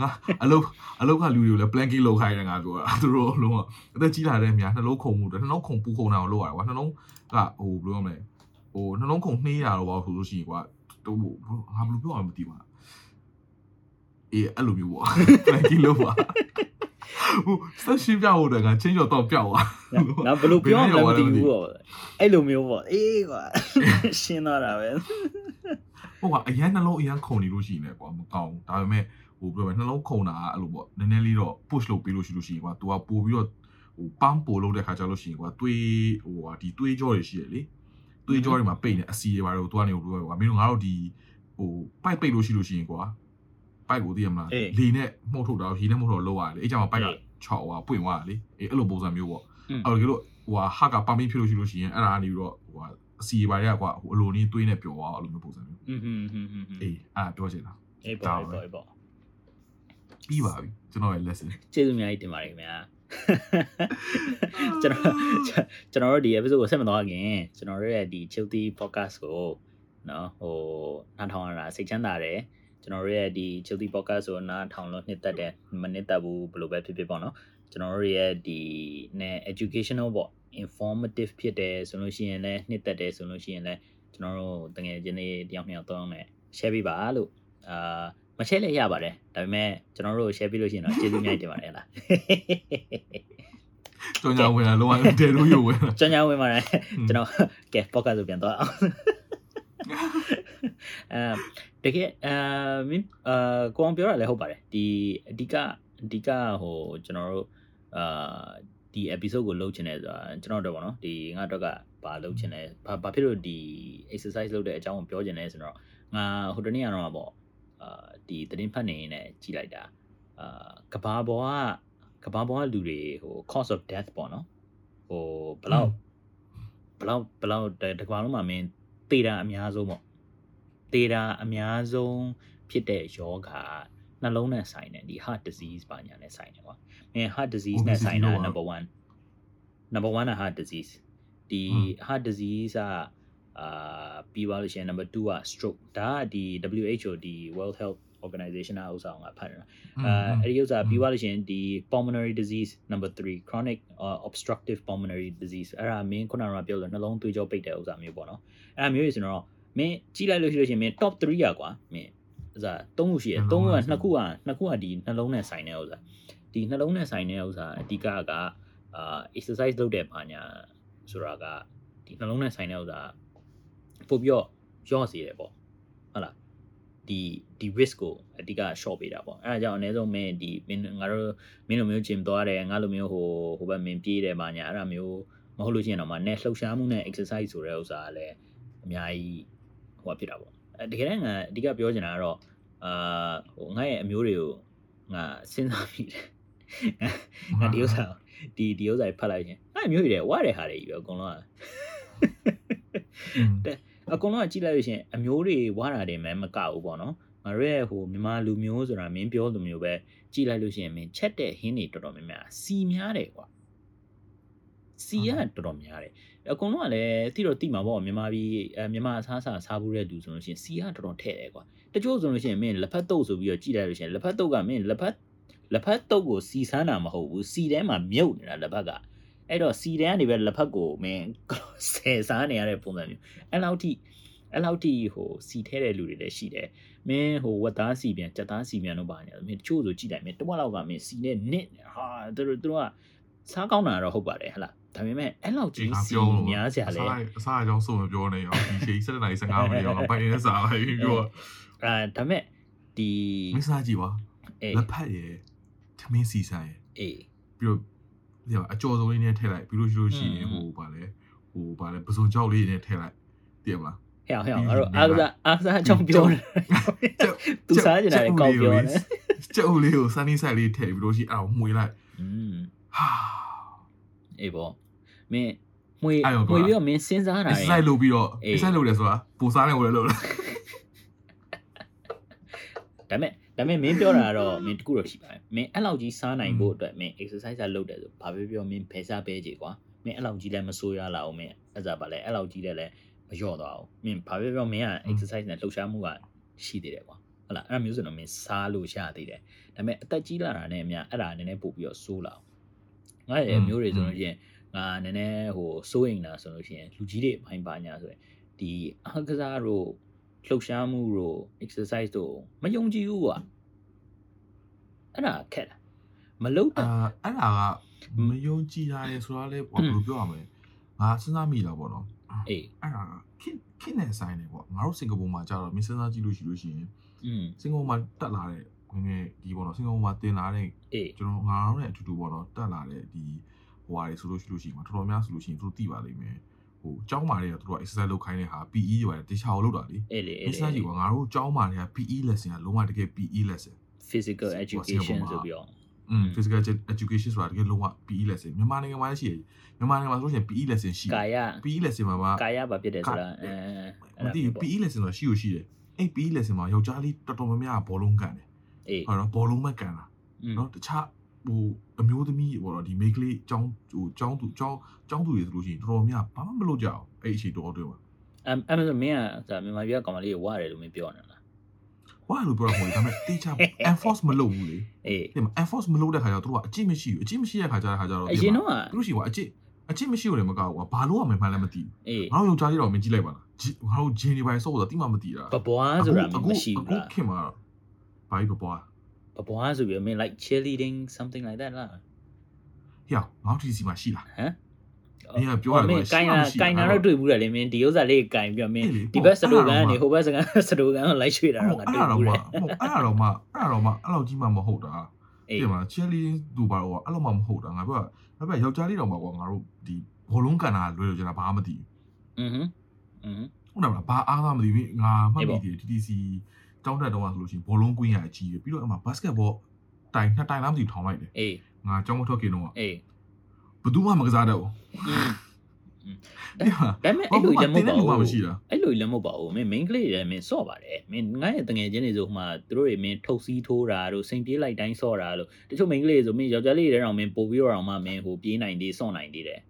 ငါအလုတ်အလုတ်ကလူတွေကိုလည်း planking လုပ်ခိုင်းတယ်ငါပြောတာသူတို့လုံးဝအသက်ကြီးလာတဲ့များနှလုံးခုန်မှုတွေနှလုံးခုန်ပူခုန်တာကိုလုပ်ရတယ်ကွာနှလုံးကဟိုဘယ်လိုမလဲဟိုနှလုံးခုန်နှေးတာတော့ဘာလို့ဆိုလို့ရှိရင်ကွာတို့ငါဘယ်လိုပြောအောင်မသိပါအေးအဲ့လိုမျိုးပေါ့ planking လုပ်ပါဟိုဆက်ရှင်းပြဖို့တည်းကချင်းကျော်တော့ပြောက်သွားငါဘယ်လိုပြောမှမသိဘူးပေါ့အဲ့လိုမျိုးပေါ့အေးကွာရှင်းသွားတာပဲ ဟုတ်ကအရန်နှလုံးအရန်ခုန်နေလို့ရှိရင်လည်းကွာမကောင်းဘူးဒါပေမဲ့ဟိုပြောမယ်နှလုံးခုန်တာကအဲ့လိုပေါ့နည်းနည်းလေးတော့ push လုပ်ပေးလို့ရှိလို့ရှိရင်ကွာ तू ကပို့ပြီးတော့ဟိုပန်းပို့လုပ်တဲ့ခါကျလို့ရှိရင်ကွာတွေးဟိုဟာဒီတွေးကြောတွေရှိရလေတွေးကြောတွေမှာပိတ်နေအစီတွေပါတော့ तू ကနေဟိုပြောကွာမင်းတို့ငါတို့ဒီဟိုပိုက်ပိတ်လို့ရှိလို့ရှိရင်ကွာပိုက်ကိုသိရမလားလေနဲ့မှုတ်ထုတ်တာရေနဲ့မှုတ်ထုတ်လောက်ရတယ်အဲ့ကြောင့်ပိုက်က6ဟိုပွင့်သွားတာလေအေးအဲ့လိုပုံစံမျိုးပေါ့အဲ့တော့ဒီလိုဟိုဟာဟာကပါမင်းဖြစ်လို့ရှိလို့ရှိရင်အဲ့ဒါကနေပြီးတော့ဟိုဟာ အစီပါရကွာဟိုအလိုနည်းသွေးနဲ့ပျော်သွားအဲ့လိုမျိုးပုံစံမျိုး อืมอืมอืมอืม အေးအဲ့ဒါပြောချင်တာ အေးပေါ့အေးပေါ့အေးပေါ့ ပြီးပါပြီကျွန်တော်ရဲ့ lesson ကျေးဇူးအများကြီးတင်ပါတယ်ခင်ဗျာကျွန်တော်ကျွန်တော်တို့ဒီ episode ကိုဆက်မသွားခင်ကျွန်တော်တို့ရဲ့ဒီ Chilty podcast ကိုเนาะဟိုနားထောင်ရတာစိတ်ချမ်းသာတယ်ကျွန်တော်တို့ရဲ့ဒီ Chilty podcast ကိုနားထောင်လို့နှစ်သက်တယ်မနှစ်သက်ဘူးဘယ်လိုပဲဖြစ်ဖြစ်ပေါ့နော် ကျွန်တော်တို့ရဲ့ဒီနဲ့ educational ပေါ့ informative ဖြစ်တယ်ဆိုလို့ရှိရင်လည်းနှစ်သက်တယ်ဆိုလို့ရှိရင်လည်းကျွန်တော်တို့တကယ်ချင်းလေးတယောက်နှစ်ယောက်သုံးနဲ့ share ပေးပါလို့အာမ share လည်းရပါတယ်ဒါပေမဲ့ကျွန်တော်တို့ share ပေးလို့ရှိရင်တော့ကျေးဇူးအများကြီးတင်ပါတယ်ဟလားကြောင်ညာဝင်လာလုံးဝတဲလို့ရုပ်ဝင်လာကျွန်တော်ဝင်ပါတယ်ကျွန်တော်ကဲ podcast ကိုပြန်သွားအောင်အဲတကယ်အဲမင်းအာကိုအောင်ပြောရလဲဟုတ်ပါတယ်ဒီအဓိကအဓိကဟိုကျွန်တော်တို့ အာဒီ episode ကိုလုပ်ချင်တယ်ဆိုတာကျွန်တော်တို့ပေါ့နော်ဒီငါတို့ကဘာလုပ်ချင်လဲဘာဘာဖြစ်လို့ဒီ exercise လုပ်တဲ့အကြောင်းကိုပြောချင်လဲဆိုတော့ငါဟိုတနေ့ကတော့ပေါ့အာဒီသတင်းဖတ်နေရင်လည်းကြည်လိုက်တာအာကဘာပေါ်ကကဘာပေါ်ကလူတွေဟို cause of death ပေါ့နော်ဟိုဘယ်လောက်ဘယ်လောက်ဘယ်လောက်တကဘာလုံးမှာမင်းတေတာအများဆုံးပေါ့တေတာအများဆုံးဖြစ်တဲ့ယောဂ နှလုံးနဲ့ဆိုင်တယ်ဒီ heart disease ပါညာနဲ့ဆိုင်တယ်ကွာမင်း heart disease နဲ့ဆိုင်တာ number 1 number 1က heart disease ဒီ heart disease ကအာပြီးသွားလို့ရှိရင် number 2က stroke ဒါကဒီ WHO ဒီ World Health Organization ကဥစ္စာကိုငါဖတ်နေတာအဲအဲ့ဒီဥစ္စာပြီးသွားလို့ရှိရင်ဒီ pulmonary disease number 3 chronic uh, obstructive pulmonary disease အဲ့ဒါမင်းခုနကပြောလို့နှလုံးသွေးကြောပိတ်တဲ့ဥစ္စာမျိုးပေါ့နော်အဲ့ဒါမျိုးကြီးဆိုတော့မင်းကြည့်လိုက်လို့ရှိလို့ရှိရင်မင်း top 3อ่ะကွာမင်း ဥစ္စာ3ခုရှိတယ်3ခုက2ခုက2ခုကဒီနှလုံးနဲ့ဆိုင်တဲ့ဥစ္စာဒီနှလုံးနဲ့ဆိုင်တဲ့ဥစ္စာအဓိကကအာ exercise လုပ်တဲ့ဘာညာဆိုတာကဒီနှလုံးနဲ့ဆိုင်တဲ့ဥစ္စာပို့ပြီးတော့ရော့စေတယ်ပေါ့ဟုတ်လားဒီဒီ risk ကိုအဓိက short ပေးတာပေါ့အဲဒါကြောင့်အနည်းဆုံးမင်းဒီမင်းငါတို့မင်းလိုမျိုး gym သွားတယ်ငါလိုမျိုးဟိုဟိုဘက်မင်းပြေးတယ်ဘာညာအဲ့ဒါမျိုးမဟုတ်လို့ရှိရင်တော့မနဲ့လှုပ်ရှားမှုနဲ့ exercise ဆိုတဲ့ဥစ္စာကလည်းအများကြီးဟိုဖြစ်တာပေါ့အဲ တကယ်တမ်းငါအဓိကပြောချင်တာကတော့အာဟိုငါရဲ့အမျိုးတွေကိုငါစဉ်းစားမိတယ်ငါဒီဥစ္စာဒီဒီဥစ္စာဖတ်လိုက်ချင်းငါအမျိုးတွေဝါတဲ့ဟာတွေကြီးပဲအကုန်လုံးကအကုန်လုံးကကြည့်လိုက်လို့ရှိရင်အမျိုးတွေဝါတာတွေမှမကဘူးပေါ့နော်ငါတို့ရဲ့ဟိုမြန်မာလူမျိုးဆိုတာမင်းပြောလူမျိုးပဲကြည့်လိုက်လို့ရှိရင်မင်းချက်တဲ့ဟင်းတွေတော်တော်များများစီများတယ်ကွာ စီကတော်တော်များတယ်အကုန်လုံးကလည်းတိတော့တိမှာပေါ့မြန်မာပြည်အဲမြန်မာအစားအစာစားဘူးတဲ့လူဆိုလို့ရှိရင်စီကတော်တော်ထဲ့တယ်ကွာတချို့ဆိုလို့ရှိရင်မင်းလက်ဖက်တုပ်ဆိုပြီးတော့ကြည့်လိုက်လို့ရှိရင်လက်ဖက်တုပ်ကမင်းလက်ဖက်လက်ဖက်တုပ်ကိုစီဆန်းတာမဟုတ်ဘူးစီထဲမှာမြုပ်နေတာလက်ဖက်ကအဲ့တော့စီထဲကနေပဲလက်ဖက်ကိုမင်းဆယ်စားနေရတဲ့ပုံစံမျိုးအဲ့လောက်ထိအဲ့လောက်ထိဟိုစီထဲတဲ့လူတွေလည်းရှိတယ်မင်းဟိုဝက်သားစီပြန်ကြက်သားစီပြန်တော့ပါနေတယ်မင်းတချို့ဆိုကြည့်လိုက်မင်းတဝက်လောက်ကမင်းစီနဲ့နစ်ဟာသူတို့သူတို့က စားကောင်းတာတော့ဟုတ်ပါတယ်ဟလားဒါပေမဲ့အဲ့လောက်ကြီးစီများစရာလဲအစားအကြောင်းဆိုမပြောနဲ့ရောဒီချိန်7နာရီ15မိနစ်ရောပိုင်နေစားလိုက်ပြီးပြောအဲဒါပေမဲ့ဒီမစားကြည့်ပါလက်ဖက်ရယ်သမင်းစီဆိုင်ရယ်အေးပြီးတော့ဒီမှာအကျော်ဆုံးလေးနဲ့ထည့်လိုက်ပြီးလို့ရှိလို့ရှိရင်ဟိုဗာလဲဟိုဗာလဲပစုံကြောက်လေးနဲ့ထည့်လိုက်တည်မလားဟဲ့ဟဲ့ငါတို့အာသာအာသာအကြောင်းပြောတယ်သူစားကျင်တာလည်းကောင်းပြောတယ်ကျုပ်လေးကိုစနီးဆိုင်လေးထည့်ပြီးလို့ရှိအောင်မှွေလိုက်อืม ဟာအေးပေါ့မင်းမွေအဲ့ရောမွေပြီးတော့မင်းစဉ်းစားတာ exercise လုပ်ပြီးတော့အေး exercise လုပ်တယ်ဆိုတာပူစားနေဝင်လို့လားဒါပေမဲ့ဒါပေမဲ့မင်းပြောတာကတော့မင်းတခုတော့ရှိပါတယ်မင်းအဲ့လောက်ကြီးစားနိုင်ဖို့အတွက်မင်း exercise လုပ်တယ်ဆိုဘာပဲပြောမင်းဖယ်စားပဲကြည်ကွာမင်းအဲ့လောက်ကြီးလည်းမဆိုးရလာအောင်မင်းအဲ့ဒါပါလဲအဲ့လောက်ကြီးလည်းလည်းမလျော့သွားအောင်မင်းဘာပဲပြောမင်းက exercise နဲ့လှုပ်ရှားမှုကရှိသေးတယ်ကွာဟုတ်လားအဲ့ဒါမျိုးဆိုတော့မင်းစားလို့ရသေးတယ်ဒါပေမဲ့အသက်ကြီးလာတာနဲ့အများအဲ့ဒါနည်းနည်းပို့ပြီးတော့ဆိုးလာအောင် ငါရဲ့မျိုးတွေဆိုလို့ရှိရင်ငါနည်းနည်းဟိုစိုးရင်တာဆိုလို့ရှိရင်လူကြီးတွေဘိုင်းပါညာဆိုရင်ဒီအားကစားတို့လှုပ်ရှားမှုတို့ exercise တို့မယုံကြည်ဘူးကွာအဲ့ဒါခက်တာမလုပ်တာအာအဲ့ဒါကမယုံကြည်တာလေဆိုတာလေဘယ်လိုပြောရမလဲငါစဉ်းစားမိတာပေါ့နော်အေးအဲ့ဒါကခစ်ခစ်နဲ့ဆိုင်နေပေါ့ငါတို့စင်ကာပူမှာကြာတော့မင်းစဉ်းစားကြည့်လို့ရှိလို့ရှိရင်อืมစင်ကာပူမှာတက်လာတဲ့ ငယ်ငယ်ဒီပေါ့နော်စင်ကာပူမှာတင်လာတဲ့အေးကျွန်တော်ငါတို့နဲ့အတူတူပေါ့နော်တက်လာတဲ့ဒီဟိုဟာတွေဆိုလို့ရှိလို့ရှိရင်တော်တော်များဆိုလို့ရှိရင်သူတို့သိပါလိမ့်မယ်ဟိုကျောင်းမာတွေကသူတို့က exercise လုပ်ခိုင်းတဲ့ဟာ PE တွေပါတယ်တခြားကိုလုပ်တာလေအေးလေမအေးင်းစဉ်းစားကြည့်လေကွာငါတို့ကျောင်းမာတွေက PE lesson ကလုံးဝတကယ် PE lesson physical ဟို education စင်ကာပူမှာဆိုပြီးတော့อืม physical education ဆိုတာတကယ်လုံးဝ PE lesson မြန်မာနိုင်ငံမှာလည်းရှိတယ်မြန်မာနိုင်ငံမှာဆိုလို့ရှိရင် PE lesson ရှိတယ်ကာယ PE lesson မှာပါကာယဘာဖြစ်တယ်ဆိုတာအဲမသိဘူး PE lesson ဆိုတာရှိလို့ရှိတယ်အဲ့ PE lesson မှာယောက်ျားလေးတော်တော်များများကဘောလုံးကန်တယ် အဲ့တော့ဘောလုံးမကန်တာနော်တခြားဟိုအမျိုးသမီးပေါ့နော်ဒီမိကလေးចောင်းဟိုចောင်းသူចောင်းចောင်းသူတွေဆိုလို့ရှိရင်တော်တော်များဘာမှမလုပ်ကြအောင်အဲ့အချိန်တော်တော်မှာအမ်အမ်မင်းကမြန်မာပြည်ကကောင်မလေးကိုဝရတယ်လို့မင်းပြောနေတာဝါလို့ပြောမှာဒါပေမဲ့တေချာ enforce မလုပ်ဘူးလေအေးဒီမှာ enforce မလုပ်တဲ့ခါကျတော့သူကအကျင့်မရှိဘူးအကျင့်မရှိတဲ့ခါကျတဲ့ခါကျတော့ဒီမှာသူတို့ရှိကွာအကျင့်အချင်းမရှိဘူးလေမကောက်ကွာဘာလို့ရမှန်းလည်းမသိဘူးငါတို့ယောက်ျားလေးတော့မင်းကြည့်လိုက်ပါလားငါတို့ဂျင်းတွေပိုင်းစော့ဆိုတာတိမှမသိတာဘပွားဆိုတာမရှိဘူးလားအခုခင်မှာတော့ ဘာကြီးပပွား ဘဘွားဆိုပြီးတော့မင်း like cheerleading something like that လား ဟေ့ငါတို့ဒီစီမှာရှိလား ဟမ် မင်းကပြောရတယ် မင်း ကွာ ကိုင်းတာ ရှိမှမရှိတာ ကိုင်းတာတော့တွေ့ဘူးတယ်လေမင်းဒီဥစ္စာလေးကိုင်းပြီးတော့မင်း အေးလေ ဒီဘက်စလိုဂန်ကနေ ဟုတ် ဟိုဘက်စကန်စလိုဂန်ကိုလိုက်ရွှေ့တာ အဲ့ တော့ငါတွေ့ ဒါ ဘူး တော့ တ မှ ယ် အဲ့ဒါတော့မှအဲ့ဒါတော့မှအဲ့လောက်ကြီးမှမဟုတ်တာ အေး ဒီမှာ cherry သူပါတော့အဲ့လောက်မှမဟုတ်တာငါပြောတာဒါပေမဲ့ယောက်ျားလေးတော့မှကွာငါတို့ဒီဘောလုံးကန်တာလွဲလို့ကျွန်တော်ဘာမှမသိ อือဟึอือဟึ ဘူးဟုတ်တယ်မလားဘာအားသာမသိဘူးငါမှတ် အေးပေါ့ မိတယ် TTC တောင်းတက်တော့ဆိုလို့ရှိရင်ဘောလုံးကွင်းရအကြီးပဲပြီးတော့အမှ basketball တိုင်နှစ်တိုင်လားမသိဘူးထောင်လိုက်တယ်အေးငါကြောင်းမထွက်ခင်တော့အေးဘယ်သူမှမကစားတော့ဘူးอืมဒီမှာဒါပေမဲ့အဲ့လိုလည်းမဟုတ်ပါဘာမှဘူးမရှိတာအဲ့လိုလည်းမဟုတ်ပါဘူးမင်း main ကလေးတွေလည်းမင်းစော့ပါတယ်မင်းငါ့ရဲ့တငယ်ချင်းတွေဆိုဟိုမှာသူတို့တွေမင်းထုတ်စီးထိုးတာတို့စိန်ပြေးလိုက်တိုင်းစော့တာလို့တချို့ main ကလေးတွေဆိုမင်းယောက်ျားလေးတွေတောင်မင်းပို့ပြီးတော့မှမင်းဟိုပြေးနိုင်သေးစော့နိုင်သေးတယ်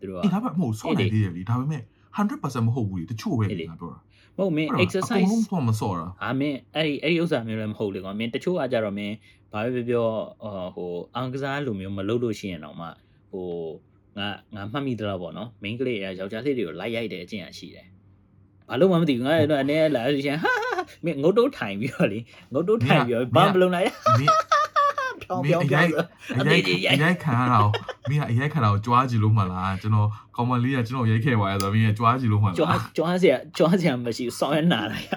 သူတို့ကအေးဒါပေမဲ့မဟုတ်ဆော့နေသေးတယ်လीဒါပေမဲ့100%မဟုတ်ဘူးလေတချို့ပဲအေးလေငါပြောတာ မဟုတ်မင်းဟုတ်တယ်အ exercise ကုန်လုံးတော့မဆော့တာအာမင်းအဲ့ဒီအဲ့ဒီဥစ္စာမျိုးလည်းမဟုတ်လေကွာမင်းတချို့ကကြတော့မင်းဘာပဲပြောပြောအော်ဟိုအောင်ကစားလိုမျိုးမလုပ်လို့ရှိရင်တော့မှဟိုငါငါမှတ်မိသလားပေါ့နော် main ကလေးကယောက်ျားလေးတွေကိုလိုက်ရိုက်တဲ့အကျင့်အရှိတယ်ဘာလို့မှမသိဘူးငါအဲ့တော့အနေနဲ့လာလို့ရှိရင်ဟာဟာမင်းငုတ်တုတ်ထိုင်ပြီးတော့လေငုတ်တုတ်ထိုင်ပြီးတော့ဘာမလုပ်နိုင်မင်း ဖြောင်းပြောင်းပြောင်းဆိုအရိုက်အရိုက်ခံရတာကိုမင်းကအရိုက်ခံတာကိုကြွားကြည့်လို့မှလားကျွန်တော်ကောင်မလေးကကျွန်တော်ရိုက်ခဲ့ပါရဲ့ဆိုတော့မင်းကကြွားကြည့်လို့မှလားကြွားကြွားစရာကြွားစရာမရှိဘူးစောင်းရနာလိုက်ရ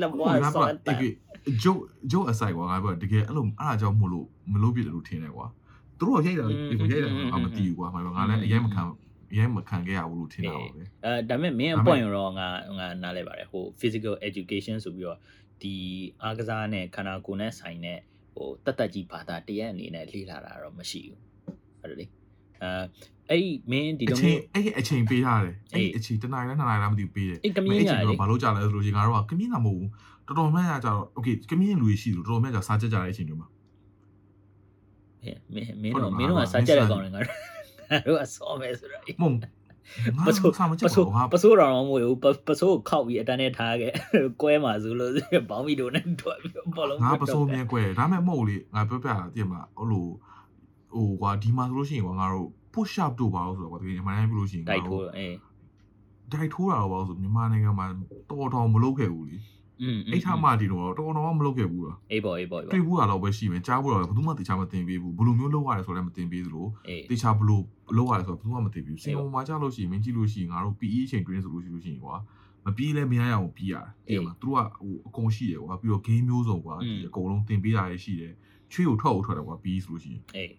လက်ဘွားစောင်းရတာဂျိုဂျိုအဆိုင်ကွာငါပြောတကယ်အဲ့လိုအဲ့ဒါကြောင့်မို့လို့မလို့ပြတယ်လို့ထင်တယ်ကွာသူတို့ရိုက်တာဒီရိုက်တာအမတီးဘူးကွာငါပြောငါလည်းအရင်မခံအရင်မခံခဲ့ရဘူးလို့ထင်တာပါပဲအဲဒါပေမဲ့မင်းဒါအပေမဲ့ point ရောတော့ငါငါနားလဲပါတယ်ဟို physical education ဆိုပြီးတော့ဒီအားကစားနဲ့ခန္ဓာကိုယ်နဲ့ဆိုင်တဲ့ ဟိုတတ်တတ်ကြီးဘာသာတရက်အနေနဲ့လေ့လာတာတော့မရှိဘူးဟုတ်တယ်လေအဲအဲ့ဒီမင်းဒီအလိုချိန်မျိုးအဲ့အချိန်ပေးရတယ်အေးအဲ့အချိန်တစ်နာရီလားနှစ်နာရီလားမသိဘူးပေးတယ်အေးကမြင်းအဲ့ညာချိန်လေတော့ဘာလို့ကြာလဲဆိုလို့ရှိရင်ငါတို့ကကမြင်းတာမဟုတ်ဘူးတော်တော်များများကြာတော့ okay ကမြင်းလူကြီးရှိတယ်တော်တော်များများကြာစားကြကြတဲ့အချိန်တွေမှာဟဲ့မင်းမင်းဟုတ်တော့တယ်မင်းတို့ကငါစားကြတဲ့ငါကောင်တွေငါတို့ငါတို့ကစောမယ်ဆိုတော့အေးမုံငါ ပစိုးစားမပချက်စိုးဘူးငါပစိုးတော်တော်မဟုတ်ဘူးပပစိုးကိုခောက်ပြီးအတန်းနဲ့ထားခဲ့ကွဲမှာဆိုလို့ဘောင်းမီတို့နဲ့ထွက်ပြီးတော့ဘောလုံးငါပစိုးမြဲကွယ်ဒါမဲ့မဟုတ်လေငါပြောပြတာတည်မလားဟိုလိုဟိုကွာဒီမှာဆိုလို့ရှိရင်ကွာငါတို့ push up တို့ပါလို့ဆိုတော့ကွာတကယ်အမှန်တမ်းပြောလို့ရှိရင်တိုက်ထိုးအေးတိုက်ထိုးတာတော့ပါလို့ဆိုမြန်မာနိုင်ငံမှာတော်တော်မလုပ်ခဲ့ဘူးလေอืม အဲ့ထားမှဒီတော့တော်တော်မလုပ်ခဲ့ဘူးလားအေးပေါ့အေးပေါ့အေးတွေ့ပေါ့ဘူးတာတော့ပဲရှိမယ်ကြားဘူးတော့ဘယ်သူမှတေချာမတင်ပေးဘူးဘယ်လိုမျိုးလုပ်ရတယ်ဆိုလည်းမတင်ပေးသလိုအေးတေချာဘယ်လိုလုပ်ရတယ်ဆိုတော့ဘယ်သူမှမတင်ပေးဘူးစင်ပေါ်မှာကြားလို့ရှိရင်မင်းကြည့်လို့ရှိရင်ငါတို့ PE အချိန် train ဆိုလို့ရှိလို့ရှိရင်ကွာမပြေးလဲမရရအောင်ပြေးရတယ်ဒီမှာသူတို့ကဟိုအကုန်ရှိတယ်ကွာပြီးတော့ game မျိုးစုံကွာဒီအကုန်လုံးတင်ပေးရတယ်ရှိတယ်ချွေးကိုထွက်အောင်ထွက်တယ်ကွာ PE ဆိုလို့ရှိရင်အေး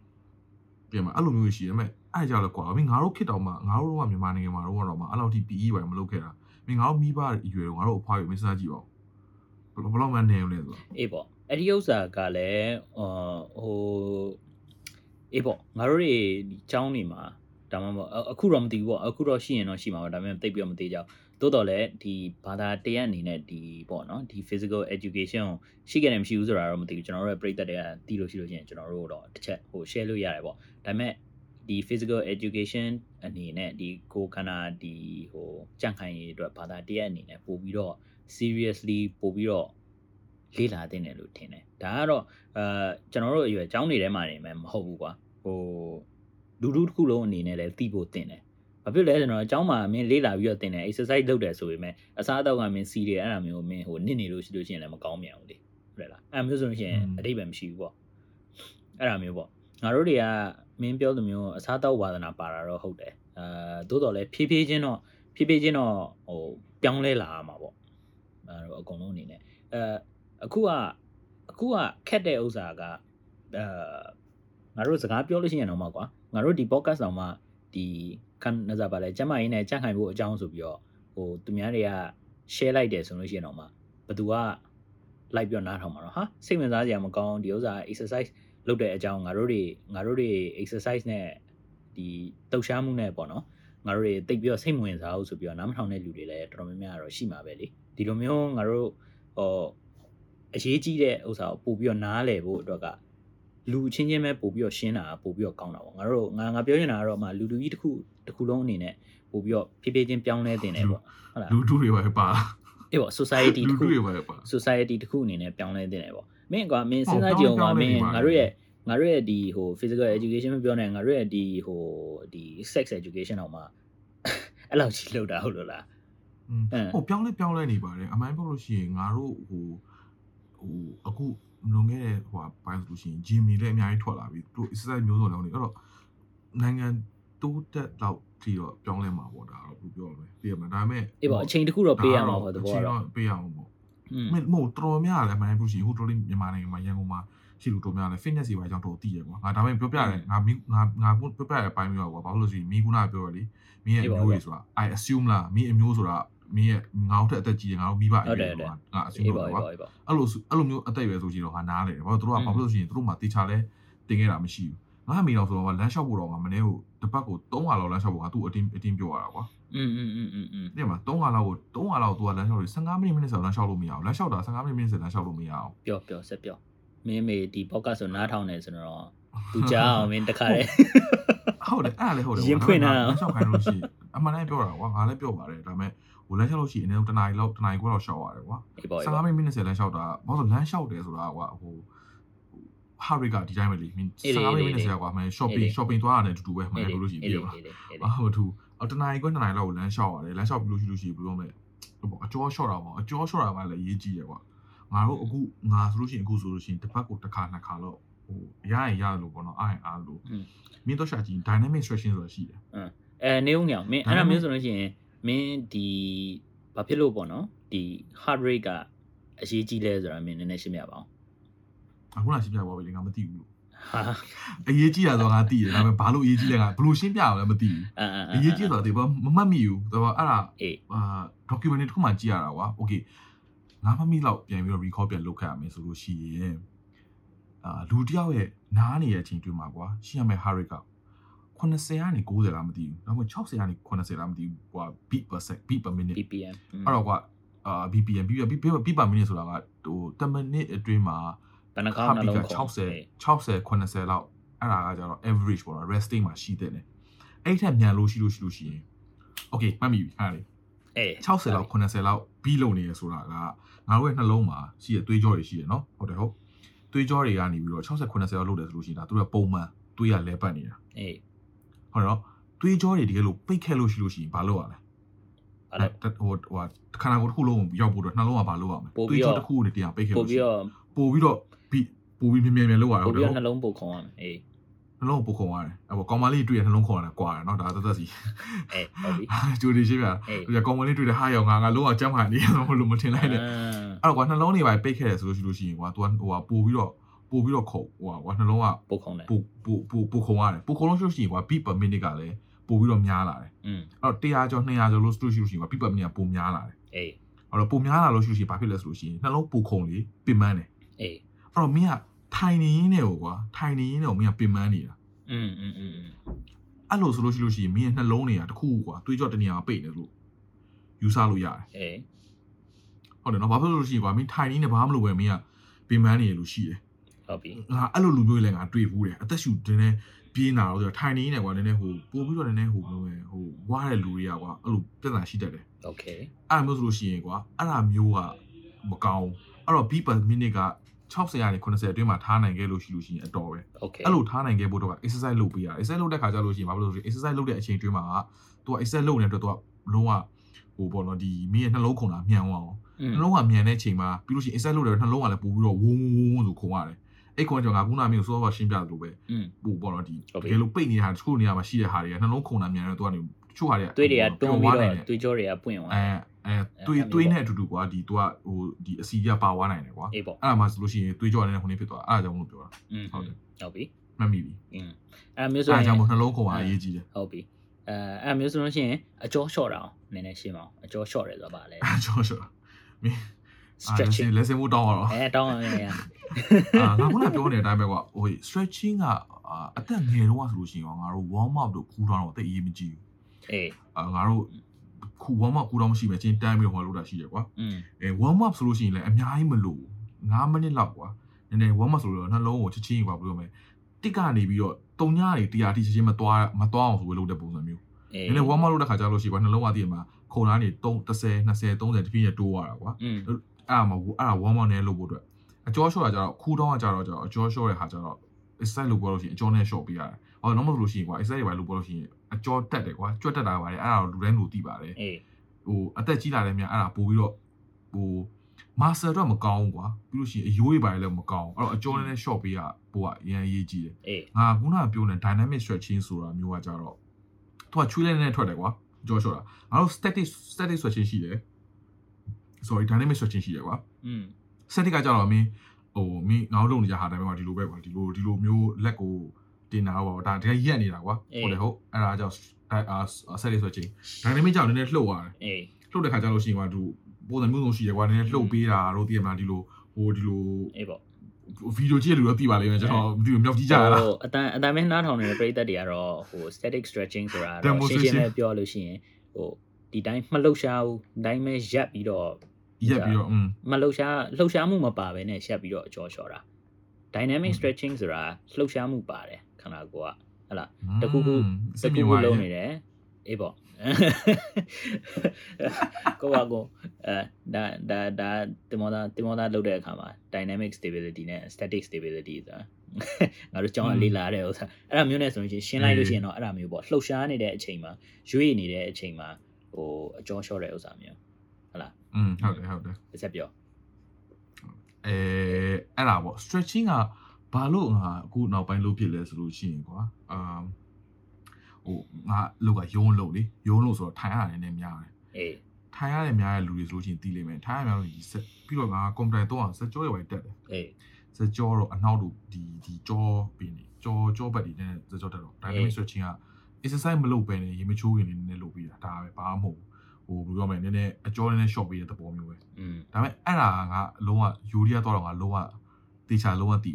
ပြင်မှာအဲ့လိုမျိုးရှိတယ်မဲ့အဲ့ကြောက်လဲကွာမင်းငါတို့ခစ်တောင်မှငါတို့ကမြန်မာနိုင်ငံမှာတော့တော့မှအဲ့လောက်ထိ PE ပဲမလုပ်ခဲ့တာမင်းငါတို့မိဘအရွယ်တော့ငါတို့အဖွားရွယ်မစမ်းကြည့်ပါဦး ဘယ်လိုဘယ်လောက်မှနေရလဲဆိုတော့အေးပေါ့အဲ့ဒီဥစ္စာကလည်းအော်ဟိုအေးပေါ့ငါတို့တွေဒီចောင်းနေမှာဒါမှမဟုတ်အအခုတော့မသိဘူးပေါ့အခုတော့ရှိရင်တော့ရှိမှာပေါ့ဒါပေမဲ့တိတ်ပြီးတော့မသိကြဘူးတိုးတော်လည်းဒီဘာသာတရားအနေနဲ့ဒီပေါ့နော်ဒီ physical education ကိုရှိခဲ့တယ်မရှိဘူးဆိုတာတော့မသိဘူးကျွန်တော်တို့ရဲ့ပြည်သက်တွေကတီးလို့ရှိလို့ရှိရင်ကျွန်တော်တို့တော့တစ်ချက်ဟို share လို့ရတယ်ပေါ့ဒါပေမဲ့ဒီ physical education အနေနဲ့ဒီကိုယ်ခန္ဓာဒီဟိုကြံ့ခိုင်ရေးအတွက်ဘာသာတရားအနေနဲ့ပို့ပြီးတော့ seriously ပို့ပြီးတော့လေ့လာသင့်တယ်လို့ထင်တယ်ဒါကတော့အဲကျွန်တော်တို့အရွယ်ကျောင်းနေထဲမှာနေမယ်မဟုတ်ဘူးကွာဟိုလူလူတစ်ခုလုံးအနေနဲ့လည်းသိဖို့သင့်တယ်ဘာဖြစ်လဲဆိုတော့အကျောင်းမှာမင်းလေ့လာပြီးတော့သင်တယ် exercise လုပ်တယ်ဆိုပေမဲ့အစားအသောက်ကမင်းစီတယ်အဲ့ဒါမျိုးမင်းဟိုနစ်နေလို့ရှိလို့ရှိရင်လည်းမကောင်းမြန်ဘူးလေဟုတ်တယ်လားအဲ့မျိုးဆိုလို့ရှိရင်အတိတ်ပဲမရှိဘူးပေါ့အဲ့ဒါမျိုးပေါ့ငါတို့တွေကမင်းပြောလိုမျိုးအစားအသောက်ဝါသနာပါတာတော့ဟုတ်တယ်အဲသို့တော်လည်းဖြည်းဖြည်းချင်းတော့ဖြည်းဖြည်းချင်းတော့ဟိုပြောင်းလဲလာရမှာပေါ့ အဲတော့အကုန်လုံးအနေနဲ့အဲအခုကအခုကခက်တဲ့ဥစ္စာကအဲငါတို့စကားပြောလို့ရှိရင်တော့မှကွာငါတို့ဒီ podcast တော့မှဒီခန်းနစားပါလဲကျမရင်းနဲ့ကြန့်ခိုင်ဖို့အကြောင်းဆိုပြီးတော့ဟိုသူများတွေက share လိုက်တယ်ဆိုလို့ရှိရင်တော့မှဘသူက like ပြောနားထောင်မှာတော့ဟာစိတ်ဝင်စားစရာမကောင်းဒီဥစ္စာ exercise လုပ်တဲ့အကြောင်းငါတို့တွေငါတို့တွေ exercise နဲ့ဒီတုတ်ရှားမှုနဲ့ပေါ့နော် ငါတို့တွေတိတ်ပြီးတော့စိတ်မဝင်စားဘူးဆိုပြီးတော့နားမထောင်တဲ့လူတွေလည်းတော်တော်များများတော့ရှိမှာပဲလေဒီလိုမျိုးငါတို့ဟောအရေးကြီးတဲ့ဥစ္စာကိုပို့ပြီးတော့နားလည်ဖို့အတွက်ကလူချင်းချင်းပဲပို့ပြီးတော့ရှင်းတာပို့ပြီးတော့ကောင်းတာပေါ့ငါတို့ငါငါပြောနေတာကတော့မှလူလူကြီးတစ်ခုတစ်ခုလုံးအနေနဲ့ပို့ပြီးတော့ဖြည်းဖြည်းချင်းပြောင်းလဲတင်တယ်ပေါ့ဟုတ်လားလူတူတွေပဲပါအေးပေါ့ society လူတစ်ခုတူတွေပဲပါ society တစ်ခုအနေနဲ့ပြောင်းလဲတင်တယ်ပေါ့မင်းကွာမင်းစဉ်းစားကြည့်အောင်ကွာမင်းငါတို့ရဲ့ ငါတို့ရဲ့ဒီဟို physical education မပြောနဲ့ငါတို့ရဲ့ဒီဟိုဒီ sex education တော့မှအဲ့လောက်ကြီးလောက်တာဟုတ်လို့လားဟိုပြောင်းလဲပြောင်းလဲနေပါတယ်အမှန်ပြောလို့ရှိရင်ငါတို့ဟိုဟိုအခုလွန်ခဲ့တဲ့ဟိုဘိုင်းဆိုလို့ရှိရင် gym တွေလည်းအများကြီးထွက်လာပြီသူ exercise မျိုးစုံလုပ်နေအဲ့တော့နိုင်ငံတိုးတက်တော့ဒီတော့ပြောင်းလဲမှာပေါ့ဒါတော့ဘယ်ပြောရမလဲသိရမှာဒါပေမဲ့အေးပေါ့အချိန်တစ်ခုတော့ပေးရမှာပေါ့သဘောအချိန်တော့တော့ပေးရအောင်ပေါ့อืมမင်းမို့တော်များလည်းအမှန်ပြောလို့ရှိရင်ဟိုတော်လေးမြန်မာနိုင်ငံမှာရန်ကုန်မှာ ရှိလို့တော်များလည်း fitness တွေပါအကြောင်းတော်တည်ရကွာငါဒါပေမဲ့ပြောပြတယ်ငါမင်းငါငါပြောပြရတဲ့အပိုင်းမျိုးကွာဘာလို့လဲဆိုရင်မိကုနာပြောရလေမင်းရဲ့အမျိုးတွေဆိုတာ I assume လားမင်းအမျိုးဆိုတာမင်းရဲ့ငါ့ထက်အသက်ကြီးတယ်ငါတို့မိဘအရွယ်ကွာငါ assume အေး လို့ ပေါ့အေး ကွာ ပေါ့အေးပေါ့ အဲ့လိုအဲ့လိုမျိုးအသက်အရွယ်ဆိုကြည့်တော့ငါနားလေတယ်ဘာလို့တို့ကဘာလို့ဆိုရင်တို့မှတေချာလဲတင်ခဲ့တာမရှိဘူးငါမိတော့ဆိုတော့လမ်းလျှောက်ဖို့တော့ငါမနေ့ကတပတ်ကို300လောက်လမ်းလျှောက်ဖို့ငါသူ့အတင်းအတင်းပြောရတာကွာ อืมอืมอืมอืมอืม ဒီမှာ300လောက်ကို300လောက်သူကလမ်းလျှောက်လို့15မိနစ်မိနစ်ဆိုလမ်းလျှောက်လို့မရအောင်လမ်းလျှောက်တာ15မိနစ်မိနစ်ဆိုလမ်းလျှောက်လို့မရအောင် ပြောပြောဆက်ပြော မင်းမေဒီ podcast ဆိုနားထောင်နေဆိုတော့သူကြားအောင်မင်းတခါတည်းဟုတ်တယ်အဲ့ဒါလည်းဟုတ်တယ်ရင်ဖွင့်တာလမ်းလျှောက်ခိုင်းလို့ရှိရင်အမှန်တမ်းပြောတာကွာငါလည်းပြောပါတယ်ဒါပေမဲ့ဟိုလမ်းလျှောက်လို့ရှိရင်အနည်းဆုံးတစ်နာရီလောက်တစ်နာရီခွဲလောက်လျှောက်ရတယ်ကွာအေးပေါ့အေး15ပေါ့မိနစ်မိနစ်ဆိုလမ်းလျှောက်တာဘာလို့လမ်းလျှောက်တယ်ဆိုတာကွာဟိုဟာရီကဒီတိုင်းပဲလေမင်း15မိနစ်မိနစ်ဆိုကွာမင်း shopping shopping သွားရတယ်အတူတူပဲမှန်တယ်လို့ရှိရင်အေးပြလေပါအေးလေအေးလေအာဟုတ်သူအတနာရီခွဲနှစ်နာရီလောက်ကိုလမ်းလျှောက်ရတယ်လမ်းလျှောက်ပြီးလို့ရှိလို့ရှိရင်ဘယ်လိုလဲဟိုအကျော်လျှောက်တာပေါ့အကျော်လျှောက်တာကလည်းရေးကြည့်ရကွာ ငါတို့အခုငါဆိုလို့ရှိရင်အခုဆိုလို့ရှိရင်တစ်ပတ်ကိုတစ်ခါနှစ်ခါတော့ဟိုရရင်ရတယ်လို့ပေါ့နော်အားရင်အားလို့อืมမင်းတော့ရှာကြည့် dynamic stretching ဆိုတာရှိတယ်အဲနေဦးညောင်မင်းအဲ့ဒါမျိုးဆိုလို့ရှိရင်မင်းဒီဘာဖြစ်လို့ပေါ့နော်ဒီ heart rate ကအရေးကြီးလဲဆိုတာမင်းနည်းနည်းရှင်းပြပါအောင်အခုလာရှင်းပြပါဦးလေငါမသိဘူးလို့ဟာအရေးကြီးတာဆိုငါသိတယ်ဒါပေမဲ့ဘာလို့အရေးကြီးလဲငါဘယ်လိုရှင်းပြအောင်လဲမသိဘူးအာအာအရေးကြီးဆိုတာဒီဘာမမှတ်မိဘူးဒါပေမဲ့အဲ့ဒါအေးအာ documentary တစ်ခုမှကြည့်ရတာကွာ okay ငါမမိလောက်ပြန်ပြီးတော့ recall ပြန်လုပ်ခဲ့ရမယ်ဆိုလို့ရှိရင်အာလူတစ်ယောက်ရဲ့နားနေတဲ့အချိန်တွင်းမှာကွာရှိရမယ် heart rate က80ကနေ90လားမသိဘူးဒါပေမဲ့60ကနေ80လားမသိဘူးကွာ beat per sec beat per minute BPM အဲ့တော့ကွာအာ BPM BPM beat per minute ဆိုတာကဟို10 minute အတွင်းမှာဘယ်နှကောင်းနှလုံးခေါ်60 60 80လောက်အဲ့ဒါကကြတော့ average ပေါ့နော် resting မှာရှိတဲ့ ਨੇ အဲ့ထက်မြန်လို့ရှိလို့ရှိလို့ရှိရင် okay မှတ်မိပြီဟာလေ အေး60လောက်80လောက်ပြီးလုံနေရဆိုတာကငါတို့ရဲ့နှလုံးမှာရှိတဲ့သွေးကြောတွေရှိတယ်နော်ဟုတ်တယ်ဟုတ်သွေးကြောတွေကနေပြီးတော့60 80လောက်လုပ်တယ်ဆိုလို့ရှိရင်ဒါသူကပုံမှန်သွေးရလဲပတ်နေတာအေးဟုတ်တယ်နော်သွေးကြောတွေတကယ်လို့ပိတ်ခဲ့လို့ရှိလို့ရှိရင်ဘာလုပ်ရလဲအဲ့လိုဟိုဟိုခန္ဓာကိုယ်တစ်ခုလုံးရောက်ဖို့တော့နှလုံးကဘာလုပ်ရမလဲပို့ပြီးသွေးတော့ကြောတစ်ခုနဲ့တရားပိတ်ခဲ့ပို့လို့ပြီးရှိရင်တော့ပို့ပြီးတော့ပြီးပို့ပြီးမြင်မြင်မြင်လောက်ရပို့တော့ပြီးတယ်တော့နှလုံးပုတ်ခုံရမယ်အေး နှလုံးကိုပုတ်ခုံရတယ်အဲ့ပေါ်ကောင်မလေးတွေ့ရနှလုံးခုံရတယ်ကွာတယ်เนาะဒါသက်သက်စီ အေးဟုတ်ပြီ ကျိုးနေရှိပြ အေး ဒီကောင်မလေးတွေ့တယ်ဟာရောင်ငါငါလုံးဝကြမ်းမှန်နေရတော့လို့မထင်လိုက်နဲ့ အာ အဲ့တော့ကွာနှလုံးတွေပါပိတ်ခဲ့တယ်ဆိုလို့ရှိလို့ရှိရင်ကွာ तू ဟိုဟာပို့ပြီးတော့ပို့ပြီးတော့ခုံဟိုဟာကွာနှလုံးက ပုတ်ခုံတယ် ပို့ပို့ပို့ပို့ခုံရတယ်ပို့ခုံလို့ရှိလို့ရှိရင်ကွာ beat per minute ကလည်းပို့ပြီးတော့များလာတယ် อืม အဲ့တော့100ကျော်200ကျော်လို့ဆိုလို့ရှိလို့ရှိရင်ကွာ beat per minute ကပိုများလာတယ် အေး အဲ့တော့ပိုများလာလို့ရှိလို့ရှိရင်ဘာဖြစ်လဲဆိုလို့ရှိရင်နှလုံးပို့ခုံလေးပင်ပန်းတယ် အေး အဲ့တော့မင်းကထိုင်နေရင်းနဲ့ကွာထိုင်နေရင်းနဲ့ကိုမင်းကပင်ပန်းနေတာ อืมอืมอืม အဲ့လိုဆိုလို့ရှိလို့ရှိရင်မင်းရဲ့နှလုံးတွေကတစ်ခုကွာတွေးကြောတနေရာမှာပိတ်နေလို့ယူဆလို့ရတယ် အေး ဟုတ်တယ်နော်ဘာဖြစ်လို့လဲရှိရင်ကွာမင်းထိုင်နေနေဘာမှမလုပ်ပဲမင်းကပင်ပန်းနေရလို့ရှိတယ် ဟုတ်ပြီ ငါအဲ့လိုလူမျိုးတွေလည်းငါတွေ့ဘူးတယ်အသက်ရှူတင်းနေပြေးနာတော့ဆိုတော့ထိုင်နေနေကွာနည်းနည်းဟိုပို့ပြီးတော့နည်းနည်းဟိုဘယ်လိုလဲဟိုဝါတဲ့လူတွေကကွာအဲ့လိုပြဿနာရှိတတ်တယ် โอเค အဲ့လိုမျိုးဆိုလို့ရှိရင်ကွာအဲ့ဒါမျိုးကမကောင်းအဲ့တော့ beat per minute က 60ရာနေ90အတွင်းမှာထားနိုင်ခဲ့လို့ရှိလို့ရှိရင်အတော်ပဲအဲ့လိုထားနိုင်ခဲ့ဖို့တော့ exercise လုပ်ပေးရ exercise လုပ်တဲ့ခါကျလို့ရှိရင်ဘာလို့လဲဆိုရင် exercise လုပ်တဲ့အချိန်တွင်းမှာကသူက exercise လုပ်နေတဲ့အတွက်သူကလုံးဝဟိုပေါ့နော်ဒီမိရဲ့နှလုံးခုန်တာမြန်သွားအောင်နှလုံးကမြန်တဲ့အချိန်မှာပြီးလို့ရှိရင် exercise လုပ်တယ်နှလုံးကလည်းပို့ပြီးတော့ဝုန်းဝုန်းဝုန်းဆိုခုန်ရတယ်အဲ့ကွန်ကြောင့်ငါခုနမျိုးစောစောရှင်းပြသလိုပဲဟိုပေါ့နော်ဒီတကယ်လို့ပိတ်နေတာတချို့နေရာမှာရှိတဲ့ဟာတွေကနှလုံးခုန်တာမြန်တယ်သူကနေ ချို့ဟာတွေတွေးတွေကတွန်းပြီးတော့တွေးကြောတွေကပွင့်သွားအဲအဲတွေးတွေးနဲ့အတူတူကွာဒီ तू ကဟိုဒီအစီကပါဝါနိုင်တယ်ကွာအဲ့ဒါမှဆိုလို့ရှိရင်တွေးကြောနဲ့ဟိုနေဖြစ်သွားအဲ့ဒါကြောင့်မလို့ပြောတာဟုတ်တယ်ဟုတ်ပြီမှတ်မိပြီအင်းအဲ့မျိုးဆိုရင်အဲ့ဒါကြောင့်နှလုံးခုံကအရေးကြီးတယ်ဟုတ်ပြီအဲအဲ့မျိုးဆိုလို့ရှိရင်အကြောလျှော့တာအောင်နည်းနည်းရှင်းပါအောင်အကြောလျှော့တယ်ဆိုတာဗာလဲအကြောလျှော့ stretching lesson မို့တောင်းရအောင်အဲတောင်းရမယ်အာငါကပြောနေတဲ့အတိုင်းပဲကွာဟို stretching ကအသက်ငယ်တော့ဆိုလို့ရှိရင်ငါတို့ warm up တို့ cool down တော့အသက်အရေးမကြီးဘူး အေးအာငါတို့ခု warm up ကူတော့မရှိပဲချင်းတိုင်းပြီးဟောလို့တာရှိတယ်ကွာအဲ warm up ဆိုလို့ရှိရင်လည်းအများကြီးမလို့9မိနစ်လောက်ကွာနည်းနည်း warm up ဆိုလို့နှလုံးကိုချက်ချင်းယူပါဘယ်လိုမလဲတစ်ကနေပြီးတော့တုံညနေတရားထိချက်ချင်းမသွားမသွားအောင်ဆိုလို့လုပ်တဲ့ပုံစံမျိုးနည်းနည်း warm up လုပ်တဲ့ခါကျလို့ရှိကွာနှလုံးကတည်းကမှာခုံသားနေ30 20 30 30တပြည့်ရတိုးရတာကွာအဲ့ဒါမှအဲ့ဒါ warm up နဲ့လုပ်ဖို့အတွက်အကျော်လျှော့တာကြတော့ခူးတောင်းကကြတော့ကြတော့အကျော်လျှော့တဲ့ခါကျတော့ exercise လုပ်ပေါ်လို့ရှိရင်အကျော်နဲ့ short ပေးရတယ်။ဟောတော့မဟုတ်လို့ရှိရင်ကွာ exercise တွေပဲလုပ်ပေါ်လို့ရှိရင် အကျော်တက်တယ်ကွာကြွက်တက်တာပါတယ်အဲ့ဒါတော့လူတိုင်းလူသိပါတယ်အေးဟိုအသက်ကြီးလာတဲ့များအဲ့ဒါပို့ပြီးတော့ဟို master တော့မကောင်းဘူးကွာပြီးလို့ရှိရင်အယိုးတွေပါတယ်လည်းမကောင်းအဲ့တော့အကျော်နဲ့ short ပေးရပို့ကအရင်အရေးကြီးတယ်အေးငါခုနကပြောနေ dynamic stretching ဆိုတာမျိုးကကြတော့သူကချွေးလဲနဲ့ထွက်တယ်ကွာကြော short တာငါတို့ static static stretching ရှိတယ် sorry dynamic stretching ရှိတယ်ကွာอืม static ကကြတော့မင်းဟိုမင်းငါတို့လုပ်နေကြဟာတိုင်းပဲကွာဒီလိုပဲကွာဒီလိုဒီလိုမျိုးလက်ကို တင်တာကွာဒါတကယ်ရက်နေတာကွာဟုတ်တယ်ဟုတ်အဲ့ဒါကြောင့်အဲအာ static stretching dynamic ကြောင့်နည်းနည်းလှုပ်ရတယ်အေးလှုပ်တဲ့ခါကျလို့ရှိရင်ကွာသူပုံစံမျိုးစုံရှိတယ်ကွာနည်းနည်းလှုပ်ပေးတာတို့တည်ရမလားဒီလိုဟိုဒီလိုအေးပေါ့ဗီဒီယိုကြည့်ရလို့သိပါလိမ့်မယ်ကျွန်တော်ဒီလိုမြောက်ကြည့်ကြရလားဟိုအတန်အတန်မင်းနားထောင်နေတဲ့ပရိသတ်တွေကတော့ဟို static stretching ဆိုတာတော့ Demonstration ရှင်းရှင်းလေးပြောလို့ရှိရင်ဟိုဒီတိုင်းမလှုပ်ရှားဘူးဒီတိုင်းပဲရက်ပြီးတော့ရက်ပြီးတော့อืมမလှုပ်ရှားလှုပ်ရှားမှုမပါဘဲနဲ့ရက်ပြီးတော့အကျော်လျှော်တာ dynamic stretching ဆိုတာလှုပ်ရှားမှုပါတယ် ခန္ဓာကိုယ်ကဟဟလားတခုခုစိတတ်ကူမြင်ခုသွားလုံးရနေတယ်အေးပေါ့ကိုကကိုအဲဒါဒါဒါတင်မောတာတင်မောတာလုပ်တဲ့အခါမှာ dynamic stability နဲ့ static stability ဆိုတာငါတို့ကြောင်းအလေးလာတဲ့ဥစ္စာအဲ့ဒါမျိုးနဲ့ဆိုရင်ရှင်းလိုက်လို့ရှိရင်တော့အဲ့ဒါမျိုးပေါ့လှုပ်ရှားနေတဲ့အချိန်မှာရွေ့နေတဲ့အချိန်မှာဟိုအကျော်လျှော့တဲ့ဥစ္စာမျိုးဟုတ်လားอืมဟုတ်တယ်ဟုတ်တယ်တစ်ချက်ပြောအဲအဲ့ဒါပေါ့ stretching က ဘာလို့ငါအခုနောက်ပိုင်းလုပ်ဖြစ်လဲဆိုလို့ရှိရင်ကွာအာဟိုငါလောက်ကယုံလို့လေယုံလို့ဆိုတော့ထိုင်ရတယ်နည်းများတယ်အေးထိုင်ရတယ်များတဲ့လူတွေဆိုလို့ရှိရင်တီးလိမ့်မယ်ထိုင်ရများလို့ဒီစက်ပြီးတော့ငါကွန်ပျူတာတော့အောင်စက်ကြောတွေပဲတက်တယ်အေးစက်ကြောတော့အနောက်တို့ဒီဒီကြောပင်နေကြောကြောဘက်တွေနဲ့စက်ကြောတက်တော့ dynamic stretching က exercise မလုပ်ဘဲနဲ့ရေမချိုးခင်နေနည်းနည်းလုပ်ပြီးတာဒါပဲဘာမှမဟုတ်ဘူးဟိုဘယ်လိုပြောမလဲနည်းနည်းအကြောနည်းနည်း short ပေးတဲ့သဘောမျိုးပဲอืมဒါပေမဲ့အဲ့ဒါကငါလုံးဝယူရီးယားတော့ငါလုံးဝတေချာလုံးဝတ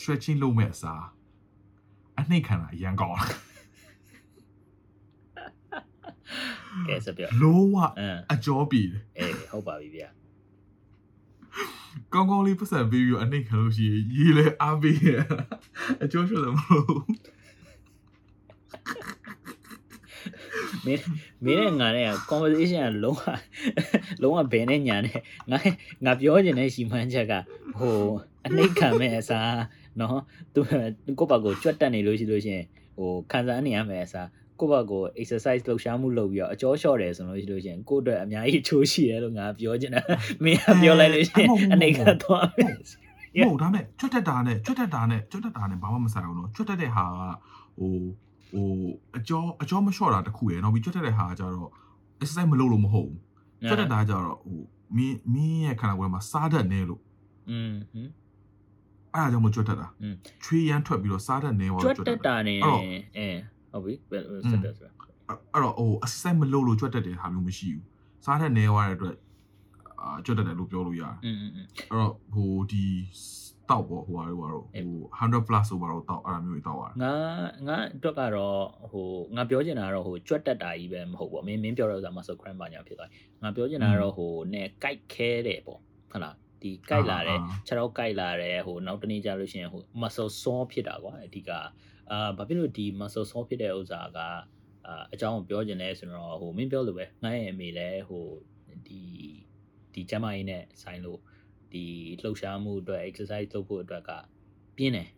ည်ပါ stretching လုပ်မဲ့အစားအနှိတ်ခံတာအရန်ကောင်းကဲဆက်ပြောလုံးဝအင်းအကြောပြေတယ်အေးဟုတ်ပါပြီဗျာကောင်းကောင်းလေးပတ်စံပေးပြီးတော့အနှိတ်ခံလို့ရှိရင်ရေလဲအားပေးရအကျော်ရှုလည်းမဟုတ်ဘူးမင်းမင်းနဲ့ငါနဲ့က conversation ကလုံးဝလုံးဝဘယ်နဲ့ညာနဲ့ငါငါပြောချင်တဲ့ရှီမှန်းချက်ကဟိုအနှိတ်ခံမဲ့အစား နော်သူကိုယ့်ဘက်ကိုကြွက်တက်နေလို့ရှိလို့ရှင်ဟိုခံစားနေရမယ်အစားကိုယ့်ဘက်ကို exercise လှုပ်ရှားမှုလုပ်ပြီးတော့အကျော်လျှော့တယ်ဆိုလို့ရှိလို့ရှင်ကိုယ့်အတွက်အများကြီးချိုးရှိတယ်လို့ငါပြောချင်တာမင်းကပြောလိုက်လို့ရှင်အနေကသွားပြီဟုတ်ဒါမဲ့ချွတ်တက်တာနဲ့ချွတ်တက်တာနဲ့ချွတ်တက်တာနဲ့ဘာမှမဆိုင်ဘူးနော်ချွတ်တက်တဲ့ဟာကဟိုဟိုအကျော်အကျော်မလျှော့တာတခုရယ်နောက်ပြီးချွတ်တက်တဲ့ဟာကကြတော့ exercise မလုပ်လို့မဟုတ်ဘူးချွတ်တက်တာကြတော့ဟိုမင်းမင်းရဲ့ခန္ဓာကိုယ်မှာစားတတ်နေလို့อืม အဲ့ဒါကြောင့်မကြွတ်တတ်တာချွေးရမ်းထွက်ပြီးတော့စားတတ်နေပါတော့ကြွတ်တတ်တာနေအဲဟုတ်ပြီဆက်တယ်ဆိုတာအဲ့တော့ဟိုအဆက်မလို့လို့ကြွတ်တတ်တယ်ဟာမျိုးမရှိဘူးစားတတ်နေရတဲ့အတွက်အာကြွတ်တတ်တယ်လို့ပြောလို့ရတယ်အင်းအင်းအဲ့တော့ဟိုဒီတောက်ပေါ့ဟိုဟာတို့ကတော့ဟို100 plus ဆိုပါတော့တောက်အဲ့ဒါမျိုးတွေတောက်ရတယ်ငါငါအတွက်ကတော့ဟိုငါပြောချင်တာကတော့ဟိုကြွတ်တက်တာကြီးပဲမဟုတ်ပေါ့မင်းမင်းပြောတဲ့ဥစ္စာမှာဆို crime ပါညာဖြစ်သွားငါပြောချင်တာကတော့ဟိုနဲ့ kite ခဲတယ်ပေါ့ဟုတ်လား ဒီကြိုက်လာတယ်ခြေတော့ကြိုက်လာတယ်ဟိုနောက်တနေ့ကျလို့ရှိရင်ဟို muscle sore ဖြစ်တာကွာအဓိကအာဘာဖြစ်လို့ဒီ muscle sore ဖြစ်တဲ့ဥစ္စာကအာအကြောင်းကိုပြောချင်တယ်ဆိုတော့ဟိုမင်းပြောလို့ပဲငါရဲ့အမေလည်းဟိုဒီဒီကျမကြီးနဲ့ဆိုင်လို့ဒီလှုပ်ရှားမှုအတွက် exercise လုပ်ဖို့အတွက်ကပြင်းတယ်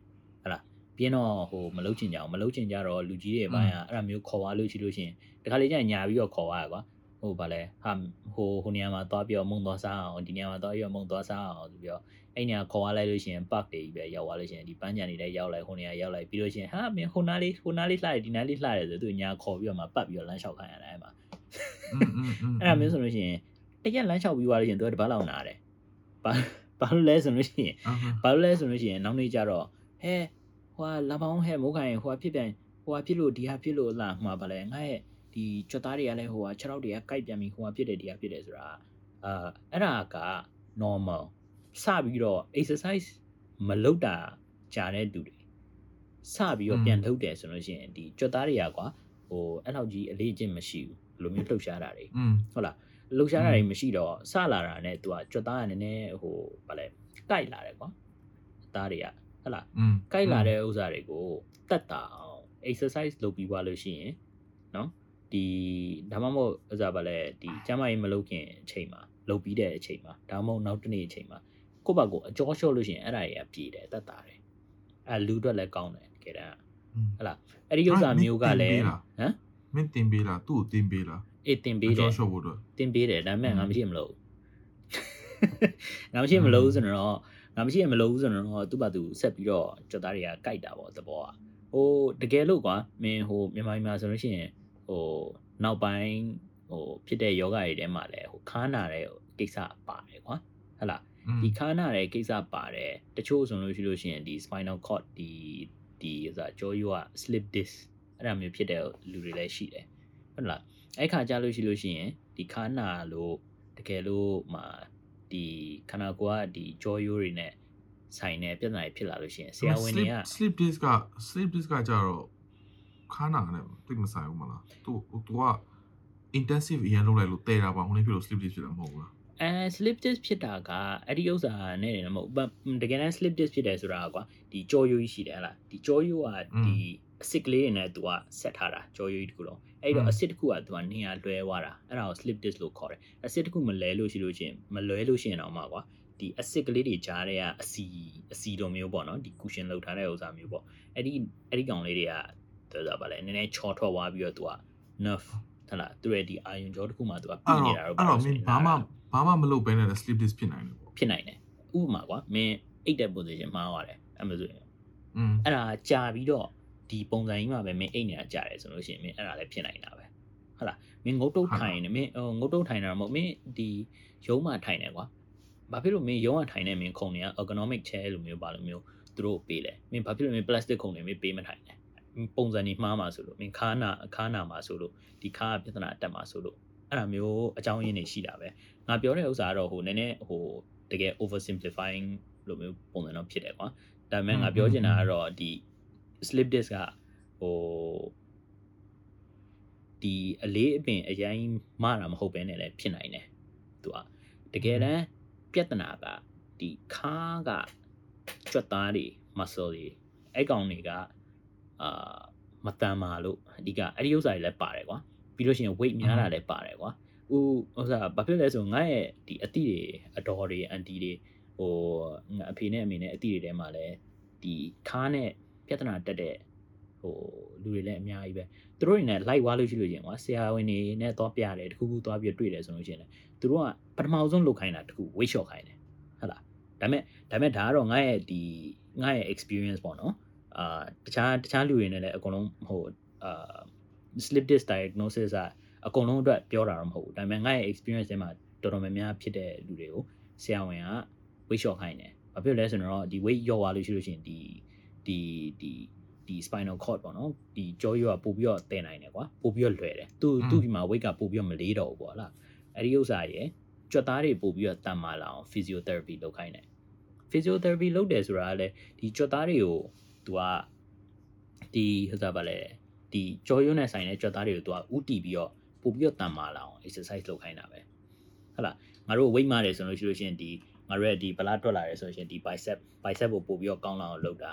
ဟုတ်လားပြင်းတော့ဟိုမလုပ်ချင်ကြအောင်မလုပ်ချင်ကြတော့လူကြီးတွေဘိုင်းကအဲ့ဒါမျိုးခေါ်သွားလို့ရှိလို့ရှိရင်တခါလေကျရင်ညာပြီးတော့ခေါ်သွားရကွာ ဟိုဗာလဲဟာဟိုဟိုနေရာမှာသွားပြီးတော့မုံသွားစားအောင်ဒီနေရာမှာသွားပြီးတော့မုံသွားစားအောင်ဆိုပြီးတော့အဲ့နေရာခေါ်ရလိုက်လို့ရှိရင် park တွေကြီးပဲရောက်သွားလို့ရှိရင်ဒီပန်းချန်တွေလည်းရောက်လိုက်ဟိုနေရာရောက်လိုက်ပြီးလို့ရှိရင်ဟာမင်းဟိုနားလေးဟိုနားလေးလှတယ်ဒီနားလေးလှတယ်ဆိုသူညာခေါ်ပြီးတော့မှပတ်ပြီးတော့လမ်းလျှောက်ခိုင်းရတယ်အဲ့မှာအဲ့ဒါမျိုးဆိုလို့ရှိရင်တရက်လမ်းလျှောက်ပြီးသွားလို့ရှိရင်သူကတပတ်လောက်နာတယ်ဘာဘာလို့လဲဆိုလို့ရှိရင်ဘာလို့လဲဆိုလို့ရှိရင်နောက်နေ့ကျတော့ဟဲဟိုကလမ်းပေါင်းဟဲမိုးခိုင်ဟိုကဖြစ်ပြန်ဟိုကဖြစ်လို့ဒီဟာဖြစ်လို့လာမှာပါလဲငါ့ရဲ့ ဒီကြွက်သားတွေကလည်းဟိုဟာ6တော့တွေကကိုက်ပြန်ပြီးဟိုဟာဖြစ်တယ်တရားဖြစ်တယ်ဆိုတာအာအဲ့ဒါက normal စပြီးတော့ exercise မလုပ်တာကြာတဲ့သူတွေစပြီးတော့ပြန်ထုတ်တယ်ဆိုလို့ရှိရင်ဒီကြွက်သားတွေကကွာဟိုအဲ့လောက်ကြီးအလေးအကျင့်မရှိဘူးဘယ်လိုမျိုးလှုပ်ရှားတာတွေဟုတ်လားလှုပ်ရှားတာတွေမရှိတော့စလာတာနဲ့သူကကြွက်သားကနည်းနည်းဟိုဘာလဲကိုက်လာတယ်ကွာသားတွေကဟုတ်လားကိုက်လာတဲ့ဥစ္စာတွေကိုတတ်တာအောင် exercise လုပ်ပြီးွားလို့ရှိရင်နော် ဒီဒါမှမဟုတ်အစားပါလဲဒီကျမကြီးမလုပ်ခင်အချိန်မှာလုပ်ပြီးတဲ့အချိန်မှာဒါမှမဟုတ်နောက်တစ်နေ့အချိန်မှာကိုယ့်ဘက်ကိုအကြောလျှော့လို့ရှိရင်အဲ့ဒါတွေကပြည်တယ်တတ်တာတယ်အဲလူအတွက်လည်းကောင်းတယ်တကယ်တမ်းဟလားအဲ့ဒီဥစ္စာမျိုးကလည်းဟမ်မင်းတင်ပေးလားသူ့ကိုတင်ပေးလားအေးတင်ပေးတယ်အကြောလျှော့ဖို့အတွက်တင်ပေးတယ်ဒါပေမဲ့ငါမရှိမလို့ငါမရှိမလို့ဆိုတော့ငါမရှိရင်မလို့ဆိုတော့သူ့ဘာသူဆက်ပြီးတော့ကြော်သားတွေကကြိုက်တာပေါ့သဘောကဟိုတကယ်လို့ကွာမင်းဟိုမြန်မာပြည်မှာဆိုလို့ရှိရင် ဟိုနောက်ပိုင်းဟိုဖြစ်တဲ့ယောဂတွေထဲမှာလည်းဟိုခါနာတဲ့ကိစ္စပါတယ်ကွာဟဟလားอืมဒီခါနာတဲ့ကိစ္စပါတယ်တချို့ဆိုလို့ရှိလို့ရှိရင်ဒီ spinal cord ဒီဒီဥစားကြောရိုးက slip disc အဲ့ဒါမျိုးဖြစ်တဲ့လူတွေလည်းရှိတယ်ဟုတ်လားအဲ့ခါကြလို့ရှိလို့ရှိရင်ဒီခါနာလို့တကယ်လို့မှဒီခန္ဓာကိုယ်ကဒီကြောရိုးတွေနဲ့ဆိုင်တဲ့ပြဿနာတွေဖြစ်လာလို့ရှိရင်ဆရာဝန်တွေက sleep sleep disc က sleep disc ကကြတော့ ခါနာနဲ့တိတ်မဆိုင်ဘူးမလားသူသူက intensive အရင်လုပ်လိုက်လို့တဲတာပါဟိုနေ့ဖြစ်လို့ sleep disc ဖြစ်တာမဟုတ်ဘူးလားအဲ slip disc ဖြစ်တာကအဲ့ဒီဥစ္စာနဲ့နေမဟုတ်ဘူးတကယ်တမ်း slip disc ဖြစ်တယ်ဆိုတာကွာဒီကြောရိုးကြီးရှိတယ်ဟလားဒီကြောရိုးကဒီအစစ်ကလေးတွေနဲ့သူကဆက်ထားတာကြောရိုးကြီးတစ်ခုလုံးအဲ့တော့အစစ်တစ်ခုကသူကနေရာလွဲသွားတာအဲ့ဒါကို slip disc လို့ခေါ်တယ်အစစ်တစ်ခုမလဲလို့ရှိလို့ရှိရင်မလွဲလို့ရှိရင်တော့မှကွာဒီအစစ်ကလေးတွေကြားထဲကအစီအစီလိုမျိုးပေါ့နော်ဒီ cushion လောက်ထားတဲ့ဥစ္စာမျိုးပေါ့အဲ့ဒီအဲ့ဒီကောင်လေးတွေက တော်တော်ပါလဲနည်းနည်းချောထွက်သွားပြီးတော့သူက nerve ဟလာသူရဲ့ဒီအာယုံကြောတစ်ခုမှသူကပြီးအဲ့နေတော့တာတော့အဲ့တော့မင်းဘာမှဘာမှမလုပ်ဘဲနဲ့ sleep disc ဖြစ်နိုင်တယ်ပေါ့ဖြစ်နိုင်တယ်ဥပမာကွာမင်းအိတ်တဲ့ position မှားသွားတယ်အဲ့မဆိုရင်อืมအဲ့ဒါကြာပြီးတော့ဒီပုံစံကြီးမှာပဲမင်းအိတ်နေတာကြာတယ်ဆိုလို့ရှိရင်မင်းအဲ့ဒါလည်းဖြစ်နိုင်တာပဲဟုတ်လားမင်းငုတ်တုတ်ထိုင်နေမင်းဟိုငုတ်တုတ်ထိုင်တာမဟုတ်မင်းဒီရုံးမှာထိုင်နေကွာဘာဖြစ်လို့မင်းရုံးမှာထိုင်နေမင်းခုံနေက ergonomic chair လိုမျိုးပါလိုမျိုးသူတို့ပေးလဲမင်းဘာဖြစ်လို့မင်း plastic ခုံနေမင်းပေးမထိုင်လဲ ပုံစံကြီးမှားမှာဆိုလို့မင်းခါနာခါနာမှာဆိုလို့ဒီခါကပြဿနာတက်မှာဆိုလို့အဲ့ဒါမျိုးအကြောင်းရင်းတွေရှိတာပဲငါပြောတဲ့ဥစ္စာကတော့ဟိုနည်းနည်းဟိုတကယ် oversimplifying လိုမျိုးပုံစံတော့ဖြစ်တယ်ကွာဒါပေမဲ့ငါပြောချင်တာကတော့ဒီ slip disc ကဟိုဒီအလေးအပင်အရင်မတာမဟုတ်ဘဲနဲ့လည်းဖြစ်နိုင်တယ်သူကတကယ်တမ်းပြဿနာကဒီခါးကကြွက်သားတွေ muscle တွေအဲ့ကောင်တွေက အာမတန်မာလို့အဓိကအဲ့ဒီဥစ္စာတွေလည်းပါတယ်ကွာပြီးလို့ရှိရင် weight များတာလည်းပါတယ်ကွာဥဥစ္စာဘာဖြစ်လဲဆိုငါရဲ့ဒီအတိတွေအတော်တွေအန်တီတွေဟိုငါအဖေနဲ့အမေနဲ့အတိတွေထဲမှာလည်းဒီခါးနဲ့ပြဿနာတက်တဲ့ဟဟိုလူတွေလည်းအများကြီးပဲသူတို့တွေနဲ့ live ွားလို့ရှိလို့ရှင်ကွာဆရာဝန်တွေနဲ့သွားပြတယ်တခုခုသွားပြီးတွေ့တယ်ဆိုလို့ရှိရင်လည်းသူတို့ကပထမဆုံးလုပ်ခိုင်းတာတခု weight shot ခိုင်းတယ်ဟုတ်လားဒါပေမဲ့ဒါပေမဲ့ဒါကတော့ငါရဲ့ဒီငါရဲ့ experience ပေါ့နော်အာတ ခြားတခြားလူတွေနဲ့လည်းအကုန်လုံးဟိုအာ slip disc diagnosis အကုန်လုံးအတွက်ပြောတာတော့မဟုတ်ဘူးဒါပေမဲ့ငါရဲ့ experience ထဲမှာတော်တော်များများဖြစ်တဲ့လူတွေကိုဆရာဝန်က weight shot ခိုင်းတယ်ဘာဖြစ်လဲဆိုတော့ဒီ weight လျော့သွားလို့ရှိလို့ရှိရင်ဒီဒီဒီဒီ spinal cord ပေါ့နော်ဒီကြောရိုးကပို့ပြီးတော့တည်နိုင်တယ်ကွာပို့ပြီးတော့လွယ်တယ်သူသူ့ဒီမှာ weight ကပို့ပြီးတော့မလေးတော့ဘူးပေါ့လားအဲ့ဒီဥစ္စာရယ်ကြွက်သားတွေပို့ပြီးတော့တန်မာလာအောင် physiotherapy လုပ်ခိုင်းတယ် physiotherapy လုပ်တယ်ဆိုတာကလည်းဒီကြွက်သားတွေကို तू က ဒီဟိုစားပါလေဒီကြောရိုးနဲ့ဆိုင်တဲ့ကြွက်သားတွေကို तू ကဥတီပြီးတော့ပို့ပြီးတော့တန်မာလာအောင် exercise လုပ်ခိုင်းတာပဲဟုတ်လားငါတို့ weight မာတယ်ဆိုလို့ရှိလို့ရှိရင်ဒီငါတို့ရဲ့ဒီဗလာထွက်လာတယ်ဆိုရင်ဒီ bicep bicep ကိုပို့ပြီးတော့ကောင်းလာအောင်လုပ်တာ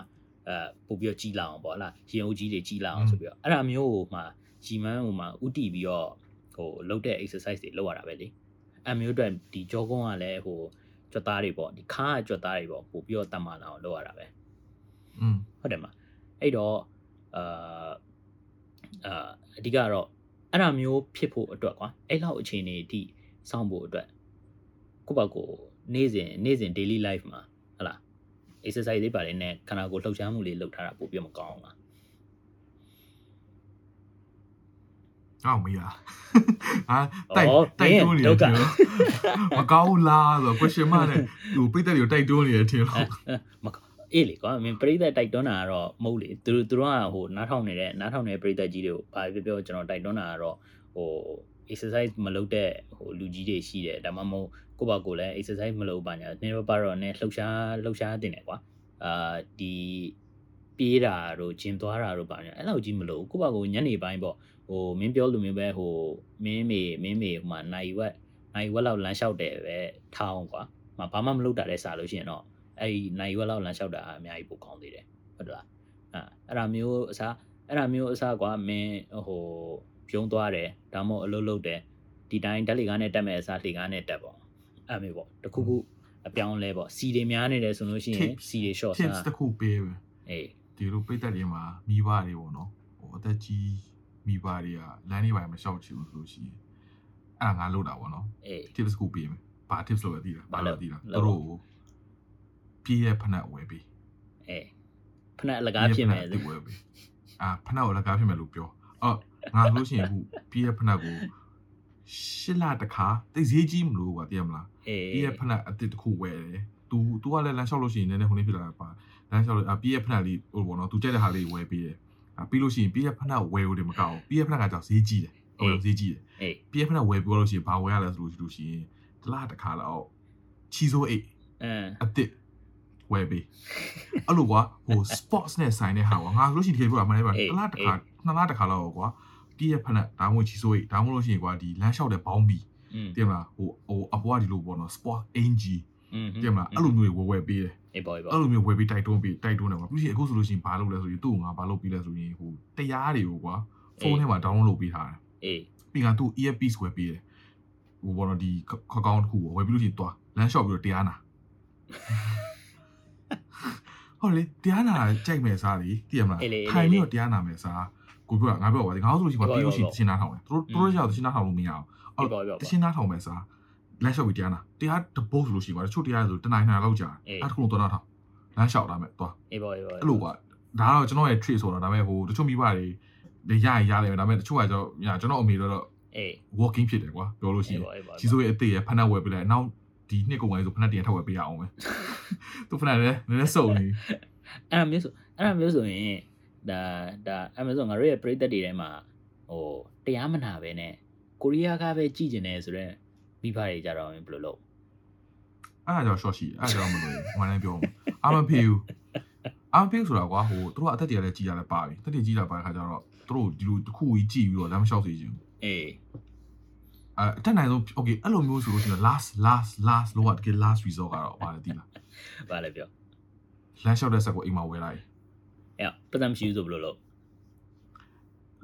အဲပို့ပြီးတော့ကြီးလာအောင်ပေါ့ဟလားရင်အုပ်ကြီးတွေကြီးလာအောင်ဆိုပြီးတော့အဲ့ဒါမျိုးဟိုမှာဂျီမန်းဟိုမှာဥတီပြီးတော့ဟိုလုပ်တဲ့ exercise တွေလုပ်ရတာပဲလေအမျိုးအတွက်ဒီကြောကုန်းကလည်းဟိုကြွက်သားတွေပေါ့ဒီခါးကကြွက်သားတွေပေါ့ပို့ပြီးတော့တတ်မှလာအောင်လုပ်ရတာပဲ อืม ဟုတ်တယ်မအဲ့တော့ အာအာအဓိကတော့အဲ့ဒါမျိုးဖြစ်ဖို့အတွက်ကွာအဲ့လောက်အခြေအနေအထိစောင့်ဖို့အတွက်ကိုယ့်ဘာကိုနေ့စဉ်နေ့စဉ် daily life မှာဟလာ exercise လေးပါတယ်နဲ့ခန္ဓာကိုယ်လှုပ်ရှားမှုလေးလုပ်ထားတာပိုပြီးမကောင်းလားအော်မေးလားအာတိုက်တိုက်တွန်းနေတယ်မကောင်းလားဆို question mark နဲ့သူပိတ်တယ်ကိုတိုက်တွန်းနေတယ်ထင်လို့မကော အေးလေကွာမင်းပရိသတ်တိုက်တွန်းတာကတော့မဟုတ်လေသူတို့သူတို့ကဟိုနားထောင်နေတဲ့နားထောင်နေတဲ့ပရိသတ်ကြီးတွေကိုဘာပြောပြောကျွန်တော်တိုက်တွန်းတာကတော့ဟို exercise မလုပ်တဲ့ဟိုလူကြီးတွေရှိတယ်ဒါမှမဟုတ်ကိုယ့်ဘာကိုယ်လည်း exercise မလုပ်ပါညာနည်းတော့ပါတော့နဲ့လှုပ်ရှားလှုပ်ရှားတင်တယ်ကွာအာဒီပြေးတာတို့ဂျင်သွားတာတို့ပါညာအဲ့လောက်ကြီးမလို့ကိုယ့်ဘာကိုယ်ညနေပိုင်းပေါ့ဟိုမင်းပြောလိုမျိုးပဲဟိုမင်းမေမင်းမေဟိုမှာနိုင်ဝက်နိုင်ဝက်လောက်လမ်းလျှောက်တယ်ပဲထောင်းကွာမဘာမှမလုပ်တာလဲစားလို့ရှိရင်တော့ အဲ့ဒီနိုင်ရွက်လောက်လမ်းလျှောက်တာအများကြီးပိုကောင်းသေးတယ်ဟုတ်လားအဲအဲ့ဒါမျိုးအစားအဲ့ဒါမျိုးအစားကွာမင်းဟိုပြုံးသွားတယ်ဒါမှမဟုတ်အလုပ်လုပ်တယ်ဒီတိုင်းဓာတ်လေကားနဲ့တက်မဲ့အစားလေကားနဲ့တက်ပေါ့အဲ့မျိုးပေါ့တခုခုအပြောင်းလဲပေါ့စီတွေများနေတယ်ဆိုလို့ရှိရင်စီတွေ short စား tips တစ်ခုပေးပဲအေးဒီလိုပိတ်သက်တွေမှာမိဘတွေပေါ့နော်ဟိုအသက်ကြီးမိဘတွေကလမ်းလေးပိုင်းမလျှောက်ချင်ဘူးဆိုလို့ရှိရင်အဲ့ဒါငါလုပ်တာပေါ့နော်အေး tips တစ်ခုပေးမယ်ဘာ tips လို့လဲသိလားဘာဘာလို့လို့သိလားလို့သူတို့ကို ပြည့်ရဲ့ဖနက်ဝယ်ပေး အေးဖနက်အလကားဖြစ်မယ် ပြည့်ရဲ့ဖနက်ဝယ်ပေးအာဖနက်ကိုလည်းကားဖြစ်မယ်လို့ပြောအော်ငါလို့ရှိရင်အခုပြည့်ရဲ့ဖနက်ကိုရှစ်လတခါတိတ်ဈေးကြီးမလို့ကွာသိရမလား အေး ပြည့်ရဲ့ဖနက်အစ်စ်တစ်ခုဝယ်တယ်။ तू तू ကလည်းလမ်းလျှောက်လို့ရှိရင်နည်းနည်းဟိုနေ့ဖြစ်လာတာပါ။လမ်းလျှောက်လို့အပြည့်ရဲ့ဖနက်လေးဟိုပေါ့နော်။ तू ကြိုက်တဲ့ဟာလေးဝယ်ပေးတယ်။အပြီးလို့ရှိရင်ပြည့်ရဲ့ဖနက်ဝယ်လို့တယ်မကောက်ဘူး။ပြည့်ရဲ့ဖနက်ကကြောက်ဈေးကြီးတယ်။ဟုတ်ဈေးကြီးတယ် အေး ။ပြည့်ရဲ့ဖနက်ဝယ်ပြီးလို့ရှိရင်ဘာဝယ်ရလဲဆိုလို့ရှိလို့ရှိရင်တလားတစ်ခါတော့ချီစိုးအိတ် အမ် အစ်စ် ဝယ်ပေးအဲ့လိုကွာဟို sports နဲ့ဆိုင်တဲ့ဟာကွာငါလို့ရှိရင်တကယ်ပြောတာမှန်တယ်ပါတစ်လားတစ်ခါနှစ်လားတစ်ခါလောက်ကွာတည့်ရဖက်နဲ့ဒါမှမဟုတ်ချီဆိုးရိဒါမှမဟုတ်လို့ရှိရင်ကွာဒီလမ်းလျှောက်တဲ့ဘောင်းဘီတည့်မလားဟိုဟိုအပေါ်ကဒီလိုပေါ့နော် sport ng တည့်မလားအဲ့လိုမျိုးတွေဝယ်ဝယ်ပေးတယ်အေးပါပါအဲ့လိုမျိုးဝယ်ပေးတိုက်တွန်းပေးတိုက်တွန်းတယ်ကွာပြီးရင်အခုဆိုလို့ရှိရင်ဘာလုပ်လဲဆိုရင်သူ့ကိုငါဘာလုပ်ပေးလဲဆိုရင်ဟိုတရားတွေကိုကွာဖုန်းထဲမှာ download လုပ်ပေးထားတယ်အေးပြီးကသူ့ earpiece ဝယ်ပေးတယ်ဟိုပေါ့နော်ဒီခေါကောင်းတစ်ခုဝယ်ပြီးလို့ရှိရင်သွားလမ်းလျှောက်ပြီးတော့တရားနာ ဟုတ်လေတရားနာကြိုက်မယ်စားလေတည်မလားထိုင်ပြီးတော့တရားနာမယ်စားကိုပြောငါပြောပါဒီငါဆိုလို့ရှိရင်ပြီးလို့ရှိရင်တချင်းနားထောင်တယ်သူတို့သူတို့ရောက်တချင်းနားထောင်လို့မရအောင်အေးပေါ့အေးပေါ့တချင်းနားထောင်မယ်စားလမ်းလျှောက်ပြီးတရားနာတရားတပုတ်ဆိုလို့ရှိရင်ကွာတချို့တရားဆိုတနိုင်နိုင်လောက်ကြာအဲ့တခုလုံးတော့နားထောင်လမ်းလျှောက်တာမဲ့တွားအေးပေါ့အေးပေါ့အဲ့လိုကွာဒါကတော့ကျွန်တော်ရဲ့ trait ဆိုတာဒါပေမဲ့ဟိုတချို့မိဘတွေလည်းရရရလိမ့်မယ်ဒါပေမဲ့တချို့ကကျွန်တော်ညာကျွန်တော်အမေတို့တော့အေး walking ဖြစ်တယ်ကွာပြောလို့ရှိအေးရင်ပေါ့အေးပေါ့ကြီးစိုးရဲ့အသေးရဲ့ဖက်နှက်ဝယ်ပေးလိုက်နောက် ဒီနှစ်ကုန်ပိုင်းဆိုဖက်နှက်တင်ထပ်ဝယ်ပေးရအောင်ပဲသူဖက်နှက်လည်းနည်းနည်းစုံနေအဲ့ဒါမျိုးဆိုအဲ့ဒါမျိုးဆိုရင်ဒါဒါအဲ့မျိုးဆိုငါတို့ရဲ့ပရိသတ်တွေထဲမှာဟိုတရားမနာပဲနဲ့ကိုရီးယားကပဲကြည်ကျင်တယ်ဆိုတော့မိဘတွေကြတော့ဘယ်လိုလုပ်အဲ့ဒါကြောင့် short ရှိအဲ့ဒါကြောင့်မလို့ဟိုလည်းပြောအာမဖေဘူးအာမဖေဆိုတာကွာဟိုသူတို့ကအသက်တရလည်းကြီးရလဲပါပြီတက်တကြီးလာပါတဲ့ခါကျတော့သူတို့ဒီလိုတစ်ခုကြီးကြည့်ပြီးတော့လမ်းမလျှောက်စေချင်ဘူးအေး အဲအတက်နိုင်ဆုံး okay အဲ့လိုမျိုးဆိုလို့ရှိရင် last last last လောကတကယ် last resort ကတော့ဘာလဲသိလားဘာလဲပြောလမ်းလျှောက်တဲ့ဆက်ကိုအိမ်မှာဝယ်လိုက်အဲ့ပတ်သက်မရှိဘူးဆိုဘယ်လိုလုပ်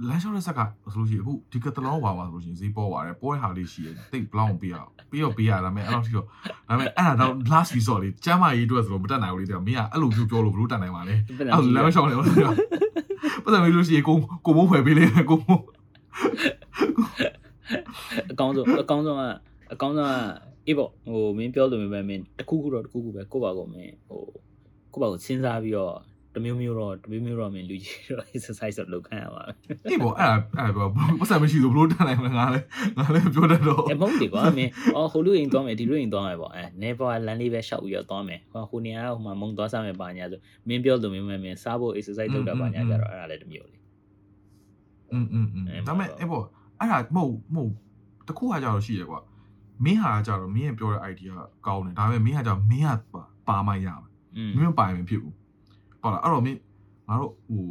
လမ်းလျှောက်တဲ့ဆက်ကဆိုလို့ရှိရင်အခုဒီကတလောဝါပါဆိုလို့ရှိရင်ဈေးပေါ်ပါတယ်ပေါ်တဲ့ဟာလေးရှိရင်တိတ်ဘလောင်းပေးရအောင်ပြီးတော့ပေးရတာမဲ့အဲ့လောက်ထိတော့ဒါပေမဲ့အဲ့ဒါတော့ last resort လေးကျမ်းမာရေးအတွက်ဆိုတော့မတက်နိုင်ဘူးလေတဲ့မင်းကအဲ့လိုမျိုးပြောလို့ဘလို့တက်နိုင်ပါလဲပတ်သက်အဲ့မရှိလိုလမ်းလျှောက်နေလို့ပြောပတ်စံမေးလို့ရှိရင်ကိုကိုမိုးဖွယ်ပေးလိုက်တယ်ကိုမိုး အကောင်းဆုံးအကောင်းဆုံးကအကောင်းဆုံးကအေးပေါ့ဟိုမင်းပြောလို့မပဲမင်းတခုခုတော့တခုခုပဲကိုယ့်ဘာကိုမင်းဟိုကိုယ့်ဘာကိုစဉ်းစားပြီးတော့တမျိုးမျိုးတော့တမျိုးမျိုးတော့မင်းလူကြီးတော့ exercise တော့လုပ်ခိုင်းရပါ အေးပေါ့အဲ့ဒါအဲ့ဒါပတ်စံမရှိလို့ဘလို့တန်းနိုင်မလားငါလည်းငါလည်းပြောတတ်တော့ အမဟုတ်လေကွာမင်းအော်ဟိုလူအိမ်သွားမယ်ဒီလူအိမ်သွားမယ်ပေါ့အဲနေပေါ်လမ်းလေးပဲရှောက်ပြီးတော့သွားမယ်ဟိုဟိုနေရာဟိုမှာမုံသွားစားမယ်ပါညာဆိုမင်းပြောလို့မင်းမင်းစားဖို့ exercise လုပ်တာပါညာကြတော့အဲ့ဒါလည်းတမျိုးလေ อืมอืมอืมဒါပေမဲ့အဲ့ပေါ့အဲ့ဒါမဟုတ်မဟုတ် တခုဟာကြတော့ရှိရကွာမင်းဟာကြတော့မင်းရဲ့ပြောတဲ့ idea ကောင်းတယ်ဒါပေမဲ့မင်းဟာကြမင်းဟာပါမှရမယ်မင်းမပါရင်မဖြစ်ဘူးဟုတ်လားအဲ့တော့မင်းငါတို့ဟို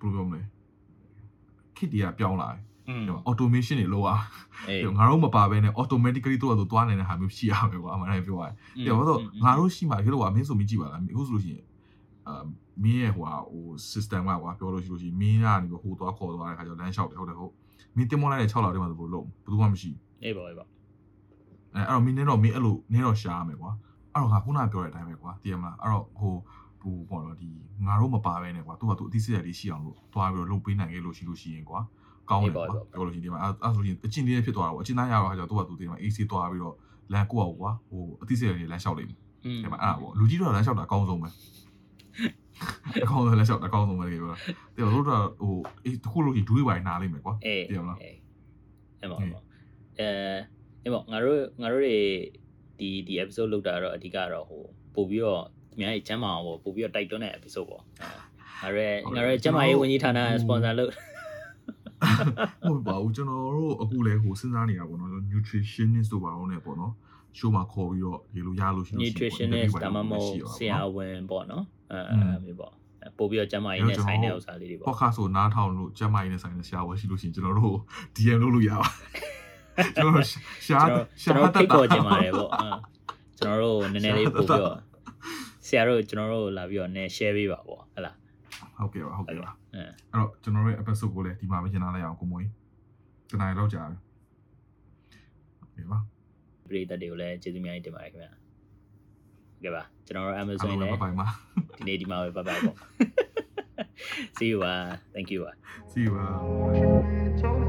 ဘယ်လိုပြောမလဲခစ်တီးကပြောင်းလာတယ်ဒီမှာ automation တွေလောက်อ่ะဒီငါတို့မပါဘဲနဲ့ automatically တို့ကတော့သွားနေတဲ့ဟာမျိုးရှိရမယ်ကွာအမှန်တမ်းပြောရတယ်။ဒီတော့ငါတို့ရှိမှဒီလိုကမင်းဆိုမကြည့်ပါလားအခုဆိုလို့ရှိရင်အာမင်းရဲ့ဟိုဟို system ကကွာပြောလို့ရှိလို့ရှိရင်မင်းကနေဟိုသွားခေါ်သွားတဲ့ခါကျတော့လမ်းလျှောက်တယ်ဟုတ်တယ်ဟုတ် မင်းတင်မောလိုက်တဲ့6လောက်တည်းမှာဆိုဘယ်လိုလုပ်ဘယ်သူမှမရှိအေးပါအေးပါအဲအဲ့တော့မင်းနဲ့တော့မင်းအဲ့လိုနင်းတော့ရှားရမယ်ကွာအဲ့တော့ငါခုနပြောတဲ့အတိုင်းပဲကွာသိရမလားအဲ့တော့ဟိုဟိုပေါ့နော်ဒီငါတို့မပါဘဲနဲ့ကွာသူကသူအသိစိတ်ဓာတ်လေးရှိအောင်လို့သွားပြီးတော့လုပ်ပေးနိုင်ခဲ့လို့ရှိလို့ရှိရင်ကွာကောင်းတယ်ကွာပြောလို့ရှိရင်ဒီမှာအဲ့အဲ့ဆိုရင်အချင်းလေးဖြစ်သွားတာပေါ့အချင်းသားရတော့ခါကျတော့သူကသူဒီမှာ AC သွားပြီးတော့လမ်းကိုအောင်ကွာဟိုအသိစိတ်ဓာတ်လေးလမ်းလျှောက်လိမ့်မယ်อืมဒီမှာအဲ့ဒါပေါ့လူကြီးတော့လမ်းလျှောက်တာအကောင်းဆုံးပဲ အကောင်းဆုံးလမ်းလျှောက်တာအကောင်းဆုံးပဲဒီပြောတာတဲ့တို့တော့ဟိုအေးတခုလို့ရှိရင်ဒူးဝိုင်နားလိမ့်မယ်ကွာအေးသိရမလားအေးအဲ့ပါပေါ့အဲအဲ့ပေါ့ငါတို့ငါတို့တွေဒီဒီ episode လောက်တာတော့အဓိကတော့ဟိုပို့ပြီးတော့အများကြီးကျမ်းမာအောင်ပေါ့ပို့ပြီးတော့တိုက်တွန်းတဲ့ episode ပေါ့အဲငါတို့ငါတို့ကျမ်းမာရေးဝန်ကြီးဌာန sponsor လုပ်ဟုတ်ပါဘူးကျွန်တော်တို့အခုလဲဟိုစဉ်းစားနေတာပေါ့နော် nutritionist တို့ပါတော့ ਨੇ ပေါ့နော် show မှာခေါ်ပြီးတော့ရေလိုရလို့ရှိလို့ရှိရင် nutritionist ဒါမှမဟုတ်ဆရာဝန်ပေါ့နော် အဲအဲ့မျိုးပေါ့ပို့ပြီးတော့ကျမ်းမာရေးနဲ့ဆိုင်တဲ့ဥစ္စာလေးတွေပေါ့ podcast ဆိုနားထောင်လို့ကျမ်းမာရေးနဲ့ဆိုင်တဲ့ဆရာဝန်ရှိလို့ရှိရင်ကျွန်တော်တို့ DM လုပ်လို့ရပါကျွန်တော်ရှားကျွန်ရှားတော်တဖိတ်တ်ခေါ်ခြင်းပါတယ်ပေါ့အဲကျွန်တော်တို့နည်းနည်းလေးပို့ပြီးတော့ဆရာတို့ကျွန်တော်တို့လာပြီးတော့နည်း share ပေးပါပေါ့ဟဲ့လားဟုတ်ကဲ့ပါဟုတ်ကဲ့ပါအဲအဲ့တော့ကျွန်တော်တို့ရဲ့ episode ကိုလည်းဒီမှာပဲရှင်းထားလိုက်အောင်ကိုမွေးတနင်္လာလောက်ကြာပြီဟုတ်ပါပရိသတ်တွေကိုလည်းကျေးဇူးအများကြီးတင်ပါတယ်ခင်ဗျာ ကဲပါကျွန်တော်တို့ အား Amazon လုံး နဲ့ ပဲဘိုင်မှာ ဒီနေ့ဒီမှာပဲဘိုင်ဘိုင်ပေါ့ See you ပါ Thank you ပါ see you ပါ Tony, Tony.